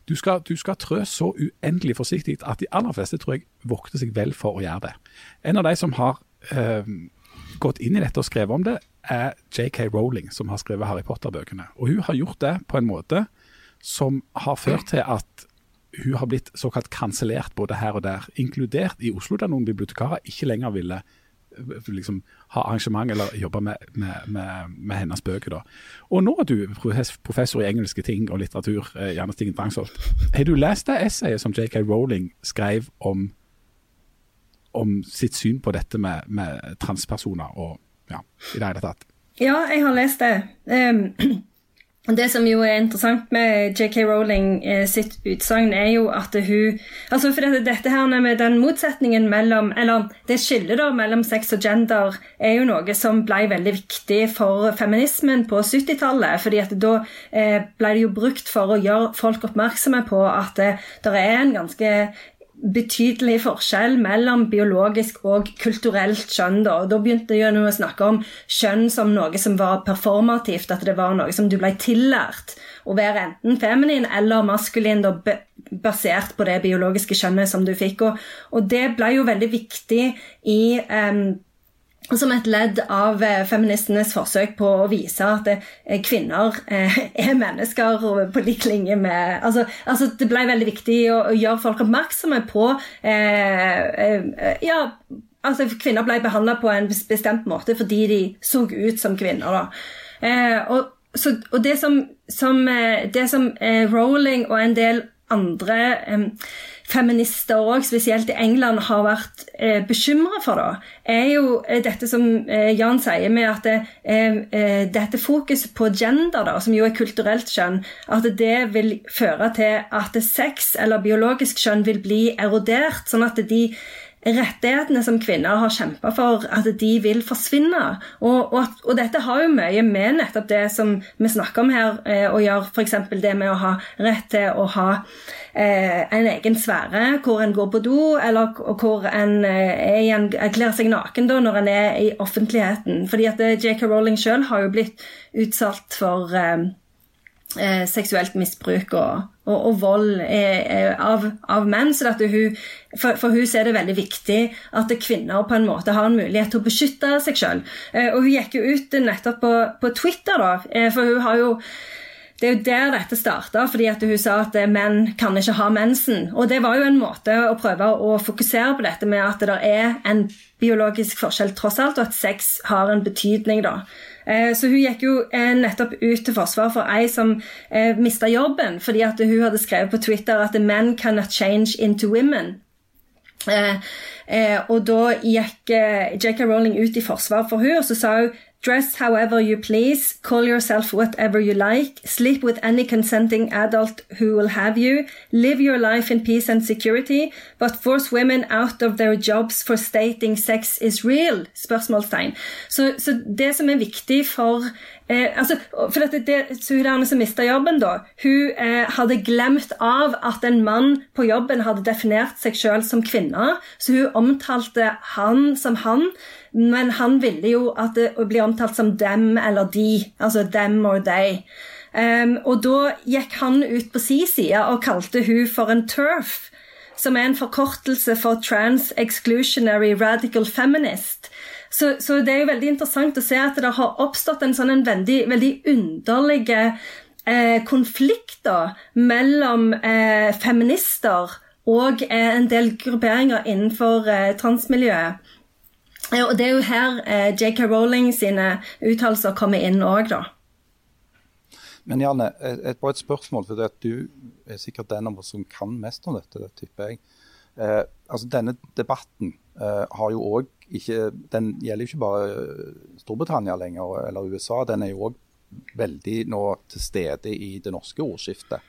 du skal, du skal trø så uendelig forsiktig at de aller fleste tror jeg vokter seg vel for å gjøre det. En av de som har eh, gått inn i dette og skrevet om det, er JK Rowling, som har skrevet Harry Potter-bøkene. Og Hun har gjort det på en måte som har ført til at hun har blitt såkalt kansellert både her og der, inkludert i Oslo, der noen bibliotekarer ikke lenger ville liksom, ha arrangement eller jobbe med, med, med, med hennes bøker. da. Og nå er du professor i engelske ting og litteratur, gjerne Janne Stigen Drangsholt. Har du lest det essayet som JK Rowling skrev om, om sitt syn på dette med, med transpersoner og ja, i det hele tatt? Ja, jeg har lest det. Og det som jo er interessant med JK Rowling eh, sitt utsagn, er jo at hun altså For dette, dette her med den motsetningen mellom Eller det skillet da mellom sex og gender er jo noe som ble veldig viktig for feminismen på 70-tallet. fordi at da eh, ble det jo brukt for å gjøre folk oppmerksomme på at det, det er en ganske betydelig forskjell mellom biologisk og kulturelt kjønn. Da, og da begynte jeg å snakke om kjønn som noe som var performativt, at det var noe som du ble tillært å være enten feminin eller maskulin, da, basert på det biologiske kjønnet som du fikk. Og, og det ble jo veldig viktig i em, som et ledd av eh, feministenes forsøk på å vise at eh, kvinner eh, <laughs> er mennesker på lik linje med altså, altså Det ble veldig viktig å, gjøre folk oppmerksomme på eh, Ja, altså kvinner ble behandla på en bestemt måte fordi de så ut som kvinner. Eh, og, så, og det som, som, det som eh, Rowling og en del andre eh, feminister òg, spesielt i England, har vært eh, bekymra for, da, er jo eh, dette som eh, Jan sier med at det, eh, dette fokuset på gender, da, som jo er kulturelt kjønn, at det vil føre til at sex eller biologisk kjønn vil bli erodert, sånn at de rettighetene som kvinner har kjempa for, at de vil forsvinne. Og, og, og dette har jo mye med nettopp det som vi snakker om her, eh, å gjøre. F.eks. det med å ha rett til å ha eh, en egen sfære hvor en går på do, eller hvor en eh, er erklærer seg naken da, når en er i offentligheten. Fordi at eh, J.K. Rowling sjøl har jo blitt utsatt for eh, eh, seksuelt misbruk og, og, og vold av, av menn. Så hun, for, for hun er det veldig viktig at kvinner på en måte har en mulighet til å beskytte seg sjøl. Eh, og hun gikk jo ut nettopp på, på Twitter, da, eh, for hun har jo det er jo der dette starta, fordi at hun sa at menn kan ikke ha mensen. Og det var jo en måte å prøve å fokusere på dette med at det er en biologisk forskjell tross alt, og at sex har en betydning, da. Eh, Så hun gikk jo eh, nettopp ut til forsvar for ei som eh, mista jobben fordi at hun hadde skrevet på Twitter at men cannot change into women. Og da gikk J.K. Rowling ut i forsvar for hun, og så sa hun Dress however you please, call yourself whatever you like, sleep with any consenting adult who will have you, live your life in peace and security, but force women out of their jobs for stating sex is real? Spørsmålstegn. Så, så det som er viktig for eh, altså, for dette, det, Hun som mista jobben, da, hun eh, hadde glemt av at en mann på jobben hadde definert seg sjøl som kvinne, så hun omtalte han som han. Men han ville jo at det bli omtalt som dem eller de, altså them or they. Um, og da gikk han ut på si side og kalte hun for en turf, som er en forkortelse for Trans Exclusionary Radical Feminist. Så, så det er jo veldig interessant å se at det har oppstått en sånn en veldig, veldig underlig eh, konflikt da, mellom eh, feminister og eh, en del grupperinger innenfor eh, transmiljøet. Eh, Og det er jo her eh, J.K. Rowling sine uttalelser kommer inn òg, da. Men Janne, et, bare et spørsmål, for du er sikkert den av oss som kan mest om dette, det tipper jeg. Eh, altså Denne debatten eh, har jo også ikke, den gjelder jo ikke bare eh, Storbritannia lenger, eller USA. Den er jo òg veldig nå til stede i det norske ordskiftet.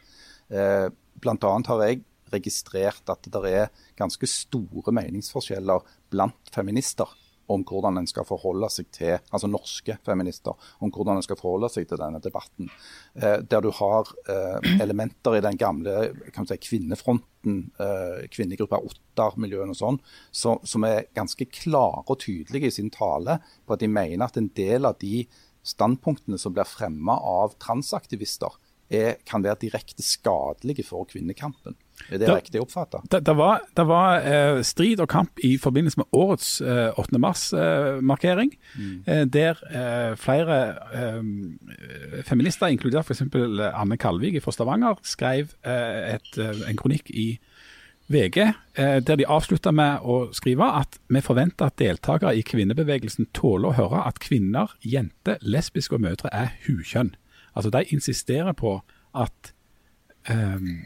Eh, blant annet har jeg registrert at det er ganske store meningsforskjeller blant feminister om hvordan en skal forholde seg til, altså norske feminister, om hvordan en skal forholde seg til denne debatten. Eh, der du har eh, elementer i den gamle si, kvinnefronten, eh, kvinnegruppa Ottar-miljøene og sånn, så, som er ganske klare og tydelige i sin tale på at de mener at en del av de standpunktene som blir fremma av transaktivister, er, kan være direkte skadelige for kvinnekampen. Er det riktig oppfatta? Det, det var, det var eh, strid og kamp i forbindelse med årets eh, 8. mars-markering, eh, der eh, flere eh, feminister, inkludert f.eks. Anne Kalvik fra Stavanger, skrev eh, et, eh, en kronikk i VG, eh, der de avslutta med å skrive at vi forventer at deltakere i kvinnebevegelsen tåler å høre at kvinner, jenter, lesbiske og mødre er hukjønn. Altså De insisterer på at um,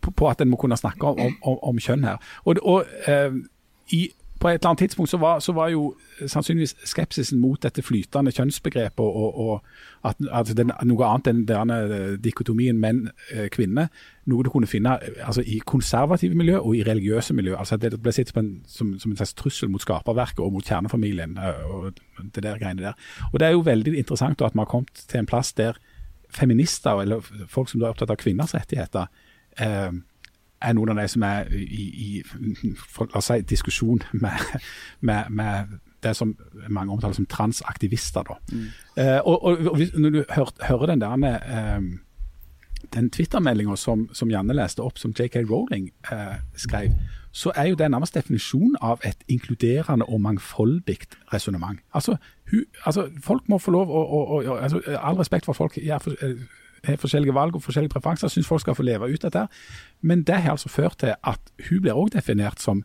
på, på at en må kunne snakke om, om, om kjønn her. Og, og um, i, på et eller annet tidspunkt så var, så var jo sannsynligvis skepsisen mot dette flytende kjønnsbegrepet og, og, og at, det er noe annet enn denne dikotomien menn-kvinne, noe du kunne finne altså, i konservative miljø og i religiøse miljø. altså Det ble sett på en, som, som, en slags trussel mot skaperverket og mot kjernefamilien. og det der greiene der. Og Det er jo veldig interessant at vi har kommet til en plass der feminister, eller folk som er opptatt av kvinners rettigheter, eh, er noen av de som er i, i for, la oss si, diskusjon med, med, med, det som mange omtaler som transaktivister. Da. Mm. Eh, og, og, og, Når du hør, hører den der eh, den Twitter-meldinga som, som, Janne leste opp, som JK Rowling eh, skrev, så er jo det nærmest definisjonen av et inkluderende og mangfoldig resonnement. Altså, altså, folk må få lov å, altså, All respekt for at folk eh, har forskjellige valg og forskjellige preferanser. Syns folk skal få leve ut dette. Men det har altså ført til at hun blir òg definert som,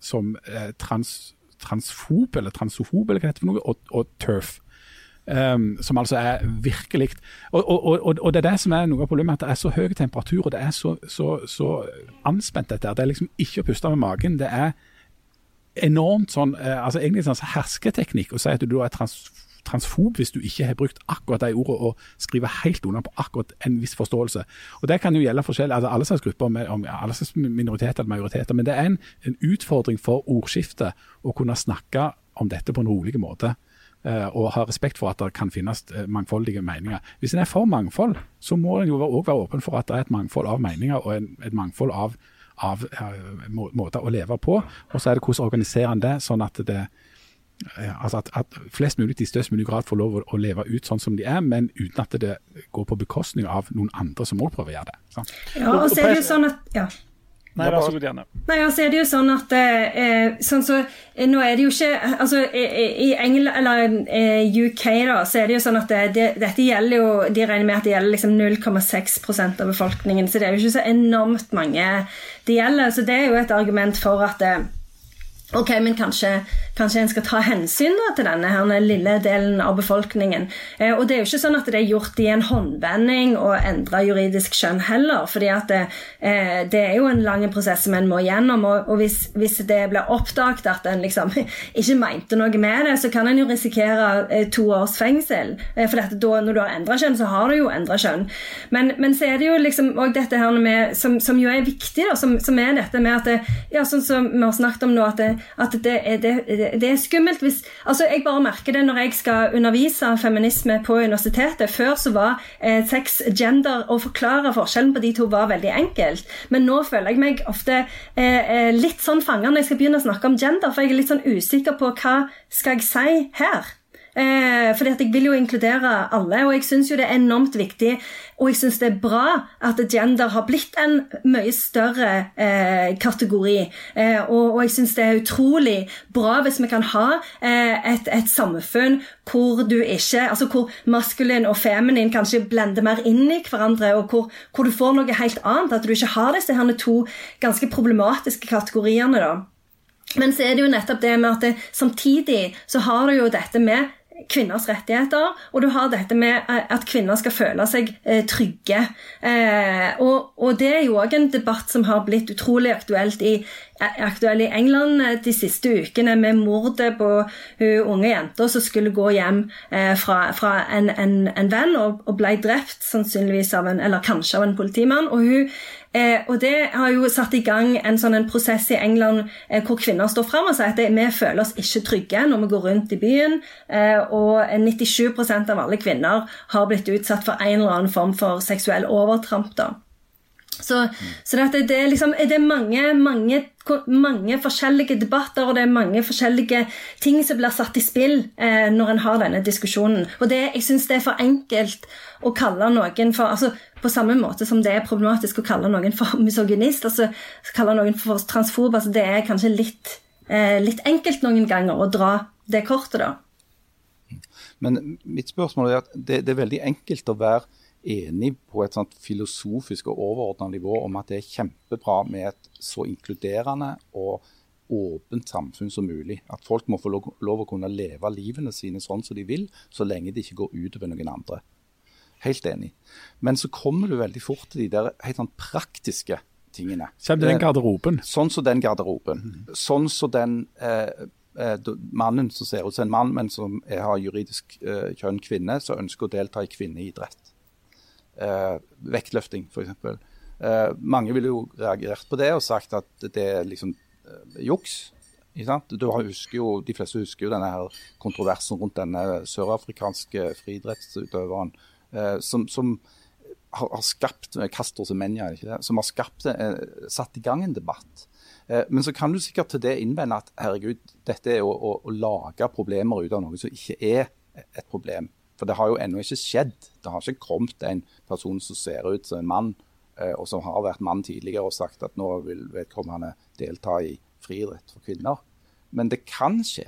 som eh, trans, transfob, eller transofob, eller hva det heter for noe, og, og turf. Um, som altså er virkelig og, og, og, og, det er det som er noe av problemet, at det er så høy temperatur og det er så, så, så anspent dette. Det er liksom ikke å puste med magen. Det er enormt sånn eh, altså egentlig sånn hersketeknikk å si at du er trans, transfob hvis du ikke har brukt akkurat de ordene og skriver helt under på akkurat en viss forståelse. Og Det kan jo gjelde forskjell, altså alle slags grupper, med, om alle slags minoriteter eller majoriteter. Men det er en, en utfordring for ordskiftet å kunne snakke om dette på en rolig måte og ha respekt for at det kan finnes eh, mangfoldige meninger. Hvis en er for mangfold, så må en jo òg være åpen for at det er et mangfold av meninger og en, et mangfold av, av uh, måter å leve på. Og så er det hvordan organiserer en det, sånn at det altså at, at, flest mulig i størst mulig grad får lov å, å, leve ut sånn som de er, men uten at det går på bekostning av noen andre som òg prøver å gjøre det. Sant? Ja, og så er det jo sånn at ja. Nei, vær så god, Janne. Nei, altså er det jo sånn at eh, sånn så, eh, Nå er det jo ikke altså I England, eller eh, UK, da, så er det jo sånn at det, det, dette gjelder jo De regner med at det gjelder liksom 0,6% av befolkningen, så det er jo ikke så enormt mange det gjelder. Så det er jo et argument for at eh, Ok, men kanskje, kanskje en skal ta hensyn til denne her, lille delen av befolkningen. Eh, og det er jo ikke sånn at det er gjort i en håndvending å endre juridisk kjønn heller. fordi at det, eh, det, er jo en lang prosess som en må gjennom. Og, og hvis, hvis, det blir oppdaget at en liksom <laughs> ikke mente noe med det, så kan en jo risikere eh, to års fengsel. Eh, for da, når du har endra kjønn, så har du jo endra kjønn. Men, men, så er det jo liksom òg dette her med, som, som jo er viktig, da, som, som er dette med at det, ja, sånn som vi har snakket om nå, at det, at det er, det, det er skummelt hvis Altså, jeg bare merker det når jeg skal undervise feminisme på universitetet. Før så var eh, sex, gender og forklare forskjellen på de to var veldig enkelt. Men nå føler jeg meg ofte eh, eh litt sånn fanga når jeg skal begynne å snakke om gender, for jeg er litt sånn usikker på hva skal jeg si her. Eh, fordi at jeg vil jo inkludere alle, og jeg syns jo det er enormt viktig. Og jeg syns det er bra at gender har blitt en mye større eh, kategori. Eh, og, og, jeg syns det er utrolig bra hvis vi kan ha eh, et, et, samfunn hvor du ikke Altså hvor maskulin og feminin kanskje blender mer inn i hverandre, og hvor, hvor du får noe helt annet. At du ikke har disse her to ganske problematiske kategoriene. da. Men så er det jo nettopp det med at det, samtidig så har du jo dette med kvinners rettigheter, og du har dette med eh, at kvinner skal føle seg eh, trygge. Eh, og, og, det er jo òg en debatt som har blitt utrolig aktuelt i, aktuell i England de siste ukene, med mordet på hun unge jenta som skulle gå hjem fra, fra en, en, en, venn og, og ble drept, sannsynligvis av en, eller kanskje av en politimann. og hun Eh, og Det har jo satt i gang en sånn en prosess i England eh, hvor kvinner står fram og sier at vi føler oss ikke trygge når vi går rundt i byen. Eh, og 97% av alle kvinner har blitt utsatt for en eller annen form for seksuell overtramp. da. Så, så det, det, er liksom, det er mange, mange, mange, forskjellige debatter og det er mange forskjellige ting som blir satt i spill eh, når en har denne diskusjonen. Og det, jeg syns det er for enkelt å kalle noen for altså, På samme måte som det er problematisk å kalle noen for <laughs> misogynist, altså kalle noen for transfob. Altså, det er kanskje litt, eh, litt enkelt noen ganger å dra det kortet, da. Men mitt spørsmål er at det, det er veldig enkelt å være enig på et sånt filosofisk og overordna nivå om at det er kjempebra med et så inkluderende og åpent samfunn som mulig. At folk må få lov, lov å kunne leve livene sine sånn som de vil, så lenge det ikke går utover noen andre. Helt enig. Men så kommer du veldig fort til de der helt sånn praktiske tingene. Kjem den garderoben. Sånn som den garderoben. Sånn som den eh, eh, mannen som ser ut som en mann, men som har juridisk eh, kjønn kvinne, som ønsker å delta i kvinneidrett. Eh, vektløfting, f.eks. Eh, mange ville jo reagert på det og sagt at det er liksom eh, juks. Du husker jo, de fleste husker jo denne her kontroversen rundt denne sørafrikanske friidrettsutøveren eh, som, som har, har skapt Castro Castor Semenya, som har skapt, eh, satt i gang en debatt. Eh, men så kan du sikkert til det innvende at herregud, dette er å, å, å lage problemer ut av noe som ikke er et problem. For det har jo ennå ikke skjedd. Det har ikke kommet en person som ser ut som en mann, eh, og som har vært mann tidligere og sagt at nå vil vedkommende delta i friidrett for kvinner. Men det kan skje,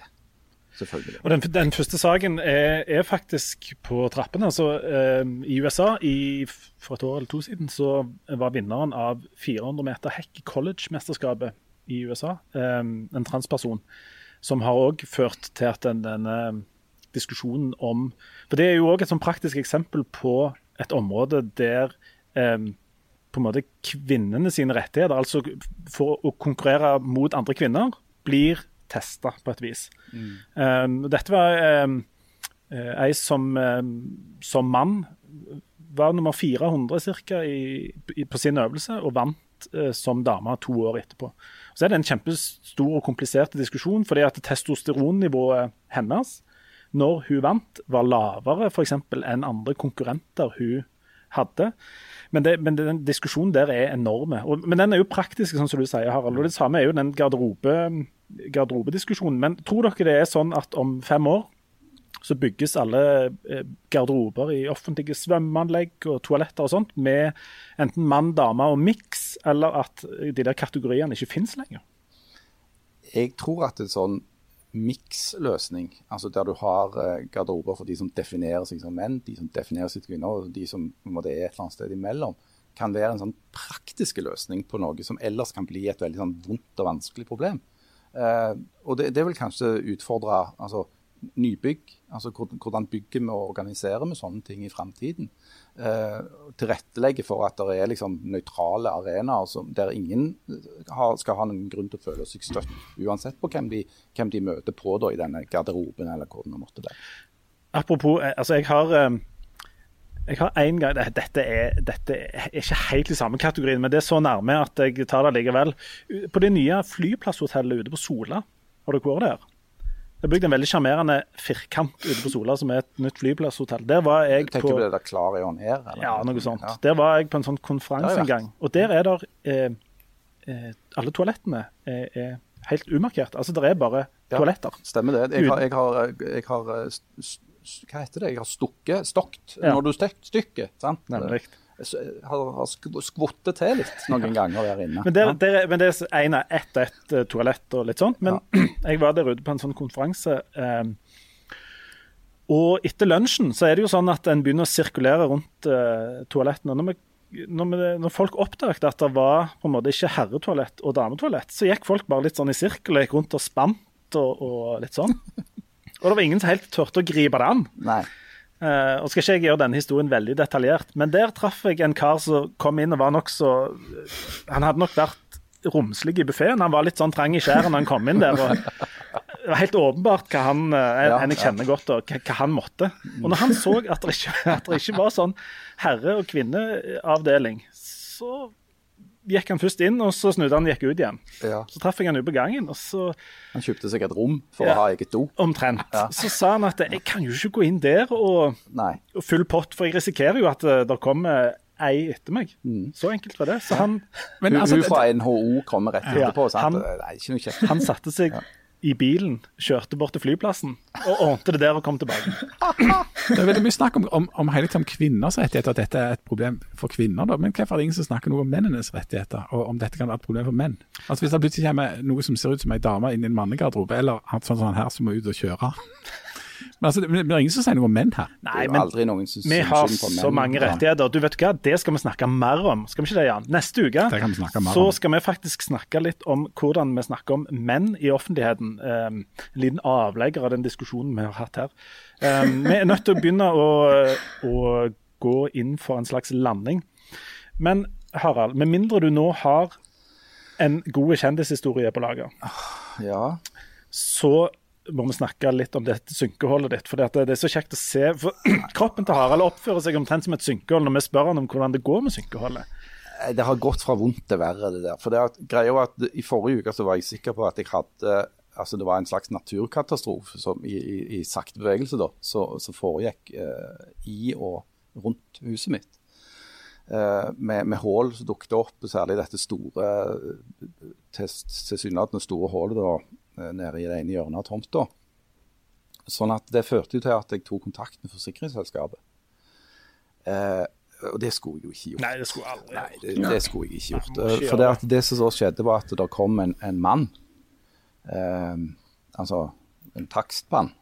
selvfølgelig. Og den, den første saken er, er faktisk på trappene. Altså, eh, I USA i, for et år eller to siden så var vinneren av 400 meter hekk college-mesterskapet i USA eh, en transperson. Som har òg ført til at den, denne diskusjonen om For det er jo òg et sånn praktisk eksempel på et område der eh, på en måte kvinnene sine rettigheter, altså for å konkurrere mot andre kvinner, blir testa på et vis. Um, dette var um, ei som, um, som mann var nummer 400 cirka i, i, på sin øvelse, og vant uh, som dame to år etterpå. Så er det en kjempestor og komplisert diskusjon, fordi at testosteronnivået hennes når hun vant, var lavere eksempel, enn andre konkurrenter hun hadde. Men, det, men den diskusjonen der er enorme. Og, men den er jo praktisk, sånn som du sier, Harald. Og det samme er jo den garderobe, garderobediskusjonen. Men tror dere det er sånn at om fem år så bygges alle eh, garderober i offentlige svømmeanlegg og toaletter og sånt med enten mann, dame og miks, eller at de der kategoriene ikke finnes lenger? Jeg tror at en sånn miksløsning, altså der du har eh, garderober for de som definerer seg som menn, de som definerer seg som kvinner, og de som måte er et eller annet sted imellom, kan være en sånn praktiske løsning på noe som ellers kan bli et veldig sånn vondt og vanskelig problem. Eh, og det, det vil kanskje utfordre altså, nybygg, altså hvordan bygger vi og organiserer vi sånne ting i framtiden. Eh, tilrettelegge for at det er liksom nøytrale arenaer der ingen har, skal ha noen grunn til å føle seg støtt, uansett på hvem de, hvem de møter på da, i denne garderoben eller hvor det måtte være. Apropos, eh, altså jeg har eh, jeg har en gang, dette er, dette er ikke helt i samme kategorien, men det er så nærme at jeg tar det likevel. På det nye flyplasshotellet ute på Sola, har dere vært der? Det er bygd en veldig sjarmerende firkant ute på Sola, som er et nytt flyplasshotell. Der var jeg Tenker på på det der Klar on Air? eller? Ja, noe sånt. Ja. Der var jeg på en sånn konferanse en gang. Og der er der eh, eh, Alle toalettene er, er helt umarkert. Altså, det er bare Ja. toaletter. Stemmer det. Jeg har, jeg har, jeg har eh, Hva heter det? Jeg har stukket, stokt Ja. når du stek, stykker. sant? Nemlig. Har, har skvottet til litt noen ganger der inne. Men, der, der, men det er en av ett og ett eh, toalett og litt sånt. Men <clears throat> jeg var der ute på en sånn konferanse. Eh, og etter lunsjen så er det jo sånn at en begynner å sirkulere rundt eh, toalettene. Når, når, når folk oppdaget at det var på en måte ikke herretoalett og dametoalett, så gikk folk bare litt sånn i sirkel og gikk rundt og spant og, og litt sånn. <laughs> Og det var ingen som helt turte å gripe det an. Nei. Eh, og skal ikke jeg gjøre denne historien veldig detaljert, men der traff jeg en kar som kom inn og var nokså Han hadde nok vært romslig i buffeen. Han var litt sånn trang i skjæret når han kom inn der. og det var helt åpenbart hva han, eh, Ja, jeg kjenner godt, og hva, hva han måtte. Og når han så at det ikke, at det ikke var sånn herre- og kvinneavdeling, så gikk han først inn, og så snudde han og gikk ut igjen. Ja. Så traff jeg han ute på gangen, og så Han kjøpte seg et rom for Ja. å ha eget do. omtrent. Så sa han at jeg kan jo ikke gå inn der og og full pott, for jeg risikerer jo at eh, det kommer ei etter meg. Så enkelt var det. Så han, Men Hun, altså, hun fra NHO kommer rett Ja, etterpå. at han- er ikke noe kjekt. han satte seg i bilen, kjørte bort til flyplassen og ordnet det der og kom tilbake. <laughs> det er veldig mye snakk om, om, om om kvinners rettigheter, at dette er et problem for kvinner. Da. Men hvorfor er det ingen som snakker noe om mennenes rettigheter, og om dette kan være et problem for menn? Altså Hvis det plutselig kommer noe som ser ut som ei dame inn i en mannegarderobe, eller sånn som han her som må ut og kjøre, Men altså, det er ingen som sier noe om menn her. Nei, men aldri noen som vi har så mange rettigheter. Du vet hva, Det skal vi snakke mer om. Skal vi ikke det, Jan? Neste uke Det kan vi mer så om. skal vi faktisk snakke litt om hvordan vi snakker om menn i offentligheten. Um, en liten avlegger av den diskusjonen vi har hatt her. Um, vi er nødt til å begynne å, å gå inn for en slags landing. Men Harald, med mindre du nå har en god kjendishistorie på lager, Ja. så må vi snakke litt om dette synkeholdet ditt. For det er så kjekt å se. For <clears throat> kroppen til Harald oppfører seg omtrent som et synkehold når vi spør han om hvordan det går med synkeholdet. Eh, Det har gått fra vondt til verre, det der. For det at, greia var at I forrige uke så var jeg sikker på at jeg hadde altså det var en slags naturkatastrofe som i, i, i sakte bevegelse da, så foregikk eh, i og rundt huset mitt. Eh, med, med hull som dukket opp, særlig dette store, til- tilsynelatende store hullet eh, nede i det ene hjørnet av tomta. Sånn at det førte jo til at jeg tok kontakt med forsikringsselskapet. Eh, og det skulle jeg jo ikke gjort. Nei, det skulle jeg aldri Nei, det, det skulle jeg ikke gjort. Nei, ikke Eh, For det, det. som så skjedde, var at det kom en, en mann, eh, altså en takstmann,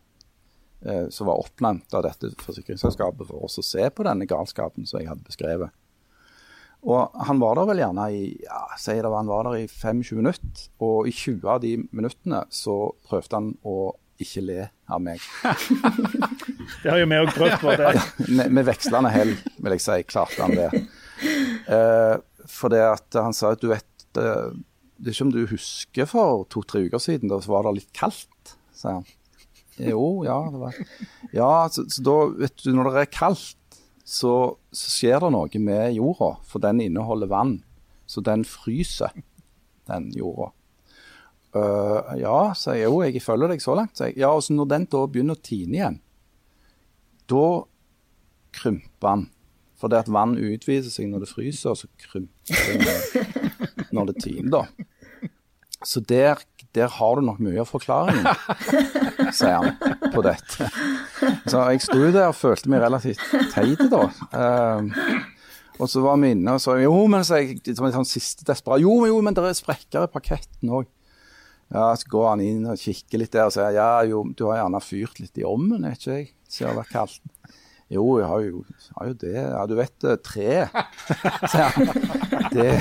eh, som var oppnevnt av dette forsikringsselskapet for oss å se på denne galskapen som jeg hadde beskrevet. Og han var der vel gjerne i ja, sier det var han var der i 25 minutter, og i 20 av de minuttene så prøvde han å ikke le av meg. <laughs> Det har jo vi òg prøvd på. Det. med, med vekslende hell, vil jeg si, klarte han det. Eh, for det at han sa at du vet eh, Det er ikke om du husker for to-tre uker siden, da var det litt kaldt, sa han. Jo, ja. Det var. Ja, så, så da, vet du, når det er kaldt, så, så skjer det noe med jorda, for den inneholder vann. Så den fryser, den jorda. Uh, ja, sier jeg. Jo, jeg følger deg så langt, sier jeg. Ja, og når den da begynner å tine igjen, da krymper den. For det at vann utviser seg når det fryser, og så krymper det når, når det tiner, da. Så der, der har du nok mye av forklaringen, <laughs> sier han på dette. Så jeg sto jo der og følte meg relativt teit da. Eh, og så var vi inne og sa jo, men så jeg, som en sånn siste desperat, jo, jo, men det er sprekker i parketten òg. Ja, så går han inn og kikker litt der og sier ja, jo, du har gjerne fyrt litt i ovnen, er ikke jeg, siden det har vært kaldt. Jo, jeg har jo, har jo det. Ja, du vet eh, tre. <laughs> Så, han. Det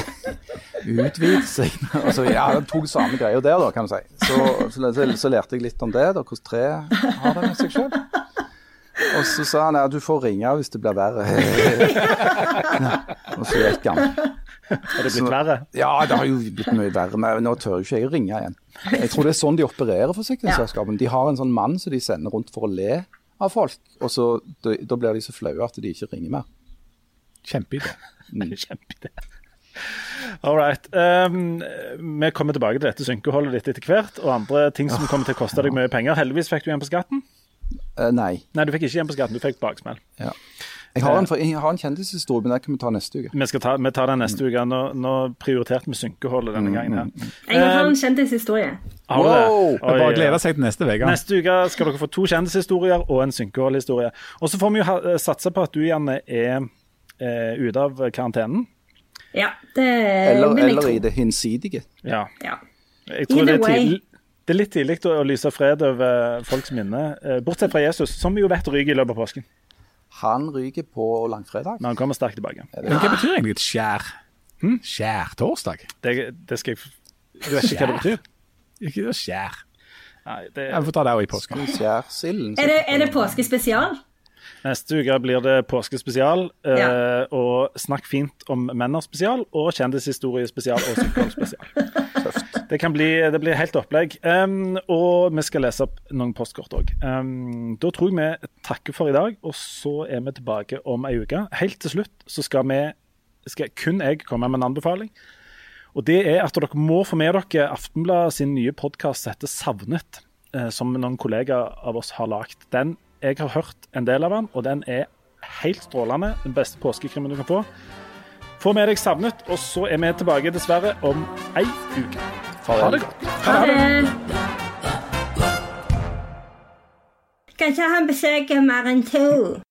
utvider seg. <laughs> Og så, ja, det tok samme greia der, da, kan du si. Så, så, så, så lærte jeg litt om det, da, hvordan tre har det med seg sjøl. Og så sa han ja, du får ringe hvis det blir verre. <laughs> og så gikk han. Har det blitt verre? Ja, det har jo blitt mye verre, men nå tør jo ikke jeg å ringe igjen. Jeg tror det er sånn de opererer, forsikringsselskapene. De har en sånn mann som de sender rundt for å le av folk, og så, da, da blir de så flaue at de ikke ringer mer. Kjempeidé. <laughs> Kjempeidé. All right. Um, vi kommer tilbake til dette synkeholdet ditt etter hvert, og andre ting som kommer til å koste deg mye penger. Heldigvis fikk du igjen på skatten. Uh, nei. Nei, du fikk ikke igjen på skatten, du fikk baksmell. Ja. Jeg, har en, jeg har en kjendishistorie, men den kan vi ta neste uke. Vi, skal ta, vi tar den neste uke. Nå, nå prioriterte vi synkeholdet denne gangen. her. Jeg har en kjendishistorie. Har du det? Wow! Det er bare gleder glede seg til neste uke. Neste uke skal dere få to kjendishistorier og en synkeholdhistorie. Og så får vi jo satse på at du, Janne, er eh, ute av karantenen. Ja, det Eller, vil jeg eller i det hinsidige. Ja. Ja. Jeg tror det er, way. tidlig, det er litt tidlig å lyse fred over folks minne, eh, bortsett fra Jesus, som vi jo vet ryker i løpet av påsken. Han ryker på langfredag. Men han kommer sterkt tilbake. Men hva betyr egentlig et skjær? Hm? Skjærtorsdag? Det, det skal jeg Du vet ikke hva det betyr? Ikke det skjær. Nei, det, Jeg får ta det også i påsken. Skjærsilden. Er det, er det påskespesial? Neste uke blir det påskespesial, eh, Ja. og Snakk fint om menner spesial, og Kjendishistorie spesial og synkehold spesial. <laughs> Det kan bli, det blir helt opplegg. Um, og vi skal lese opp noen postkort òg. Um, da tror jeg vi takker for i dag, og så er vi tilbake om ei uke. Helt til slutt så skal vi skal kun jeg komme med en anbefaling. Og det er at dere må få med dere Aftenblad sin nye podkast som heter Savnet, eh, som noen kollegaer av oss har lagd. Den, jeg har hørt en del av den, og den er helt strålende. Den beste påskekrimmen du kan få. Få med deg Savnet, og så er vi tilbake dessverre om ei uke. Ha det godt. Ha det. Kanskje han besøker mer enn to?